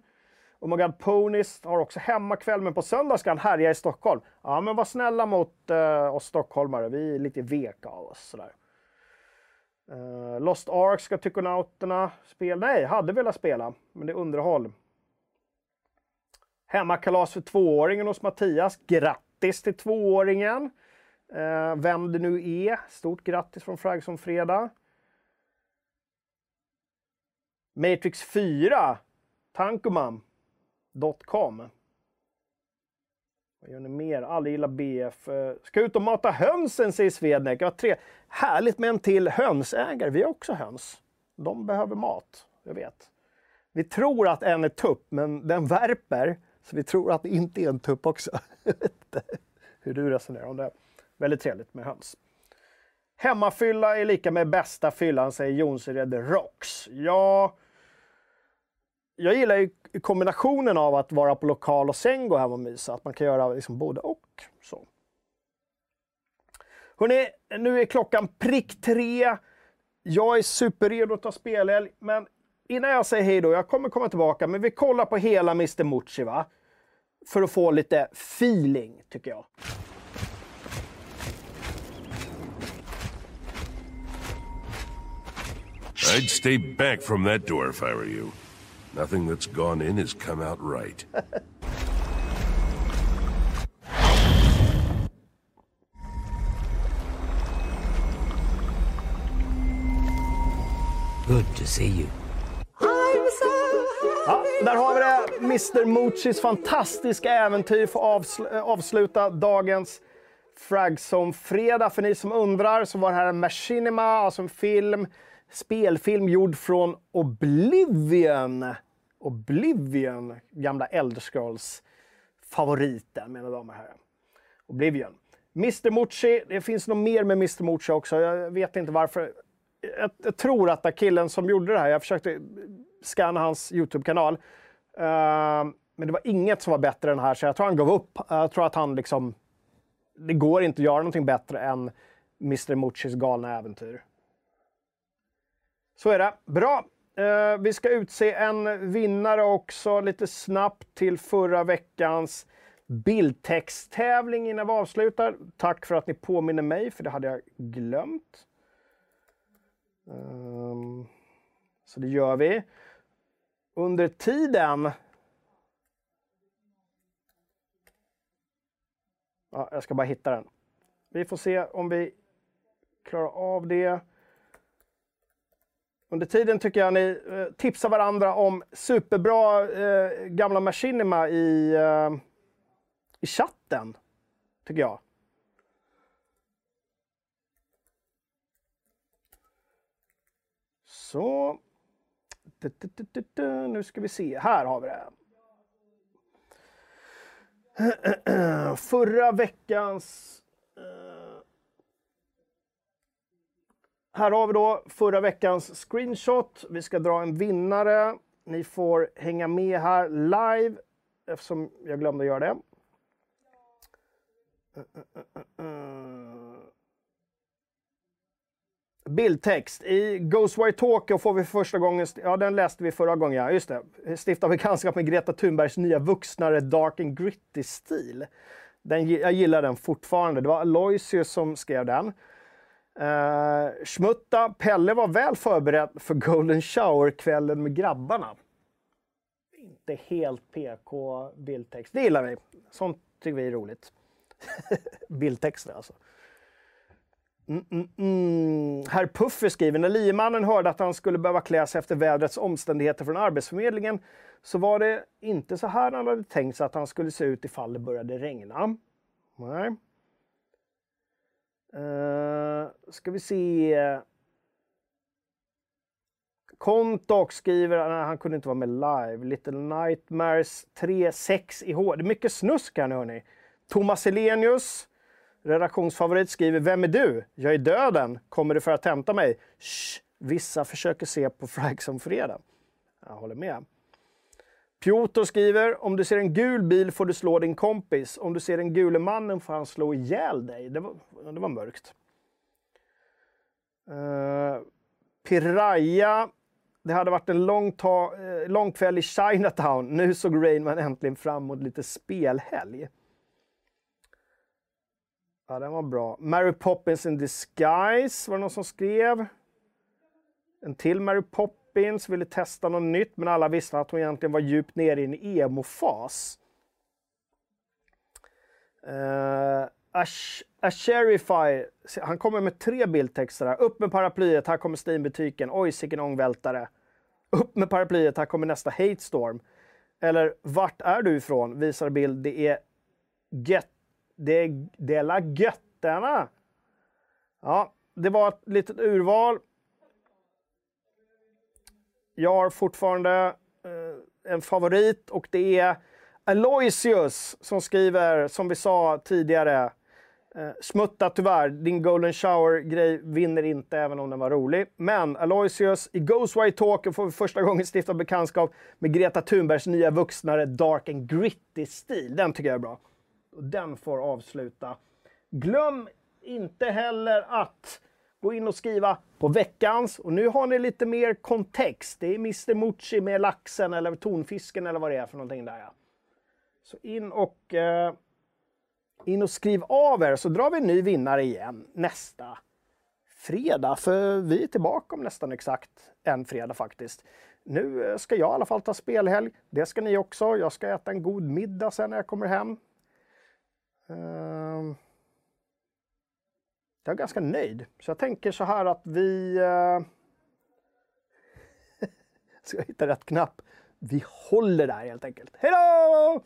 Oh my God, Ponies har också hemmakväll, men på söndag ska han härja i Stockholm. Ja, men var snälla mot eh, oss stockholmare. Vi är lite veka av oss. Sådär. Uh, Lost Ark ska Tychonauterna spela. Nej, hade velat spela, men det är underhåll. Hemmakalas för tvååringen hos Mattias. Grattis till tvååringen! Eh, vem det nu är. Stort grattis från Fragson Fredag. Matrix 4. tankomam.com. Vad gör ni mer? Alla gillar BF. Eh, ska ut och mata hönsen, säger Svednek. Ja, tre. Härligt med en till hönsägare. Vi har också höns. De behöver mat, jag vet. Vi tror att en är tupp, men den värper. Så vi tror att det inte är en tupp också. Jag vet inte hur du resonerar om det. Väldigt trevligt med höns. Hemmafylla är lika med bästa fyllan, säger Jonsered Rocks. Ja, jag gillar ju kombinationen av att vara på lokal och sen gå hem och mysa. Att man kan göra liksom både och. Så. Hörrni, nu är klockan prick tre. Jag är superredo att ta spelhelg, men innan jag säger hej då, jag kommer komma tillbaka, men vi kollar på hela Mr Mucci va? För att få lite feeling, tycker jag. I'd stay back from that door if I were you. Nothing that's gone in has come out right. Good to see you. Ja, där har vi det. Mr Muccis fantastiska äventyr får avsl avsluta dagens Fragzone-fredag. För ni som undrar så var det här en Machinima, alltså en film, spelfilm gjord från Oblivion. Oblivion, gamla Elder Scrolls favoriten mina damer och herrar. Oblivion. Mr Mucci, det finns nog mer med Mr Mucci också. Jag vet inte varför. Jag, jag tror att den killen som gjorde det här, jag försökte scanna hans YouTube-kanal. Uh, men det var inget som var bättre än den här, så jag tror han gav upp. Jag tror att han liksom... Det går inte att göra någonting bättre än Mr Muccis galna äventyr. Så är det. Bra! Eh, vi ska utse en vinnare också lite snabbt till förra veckans bildtexttävling innan vi avslutar. Tack för att ni påminner mig, för det hade jag glömt. Um, så det gör vi. Under tiden... Ja, jag ska bara hitta den. Vi får se om vi klarar av det. Under tiden tycker jag ni eh, tipsar varandra om superbra eh, gamla Machinima i, eh, i chatten. Tycker jag. Så. Nu ska vi se. Här har vi det. Förra veckans... Eh, här har vi då förra veckans screenshot. Vi ska dra en vinnare. Ni får hänga med här live eftersom jag glömde att göra det. Bildtext. I Ghostwire Tokyo får vi första gången, ja den läste vi förra gången, ja just det. Stifta bekantskap med Greta Thunbergs nya vuxnare Dark and Gritty-stil. Den, jag gillar den fortfarande. Det var Aloysius som skrev den. Uh, Schmutta, Pelle var väl förberedd för Golden Shower-kvällen med grabbarna. Inte helt PK bildtext. Det gillar vi. Sånt tycker vi är roligt. Bildtexter alltså. Mm, mm, mm. Herr Puffer skriver, när liemannen hörde att han skulle behöva klä sig efter vädrets omständigheter från Arbetsförmedlingen så var det inte så här han hade tänkt sig att han skulle se ut ifall det började regna. Nej. Uh, ska vi se. Kontok skriver, nej, han kunde inte vara med live. Little Nightmares 3.6 i H. Det är mycket snusk här nu hörni. Thomas Elenius, redaktionsfavorit, skriver Vem är du? Jag är döden. Kommer du för att hämta mig? Shh, vissa försöker se på Frags om fredag. Jag håller med. Piotr skriver Om du ser en gul bil får du slå din kompis. Om du ser den gule mannen får han slå ihjäl dig. Det var, det var mörkt. Eh, uh, Piraya. Det hade varit en lång, ta, eh, lång kväll i Chinatown. Nu såg Rainman äntligen fram emot lite spelhelg. Ja, den var bra. Mary Poppins in disguise var det någon som skrev. En till Mary Poppins ville testa något nytt, men alla visste att hon egentligen var djupt nere i en emo-fas. Uh, Ash Asherify, han kommer med tre bildtexter här. Upp med paraplyet, här kommer Steam-butiken. Oj, sicken ångvältare. Upp med paraplyet, här kommer nästa hatestorm. Eller vart är du ifrån? Visar bild. Det är gött. det, det är la götterna. Ja, det var ett litet urval. Jag har fortfarande eh, en favorit och det är Aloysius som skriver, som vi sa tidigare, eh, smutta tyvärr, din Golden Shower-grej vinner inte även om den var rolig. Men Aloysius, i Ghostwire Talk får vi första gången stifta bekantskap med Greta Thunbergs nya vuxnare Dark and Gritty-stil. Den tycker jag är bra. Den får avsluta. Glöm inte heller att gå in och skriva på veckans. Och nu har ni lite mer kontext. Det är Mr Mucci med laxen eller tonfisken eller vad det är för någonting där. Ja. Så in och, eh, in och skriv av er så drar vi en ny vinnare igen nästa fredag. För vi är tillbaka om nästan exakt en fredag faktiskt. Nu eh, ska jag i alla fall ta spelhelg. Det ska ni också. Jag ska äta en god middag sen när jag kommer hem. Uh, jag är ganska nöjd. Så jag tänker så här att vi... Eh, ska jag hitta rätt knapp? Vi håller där helt enkelt. Hej då!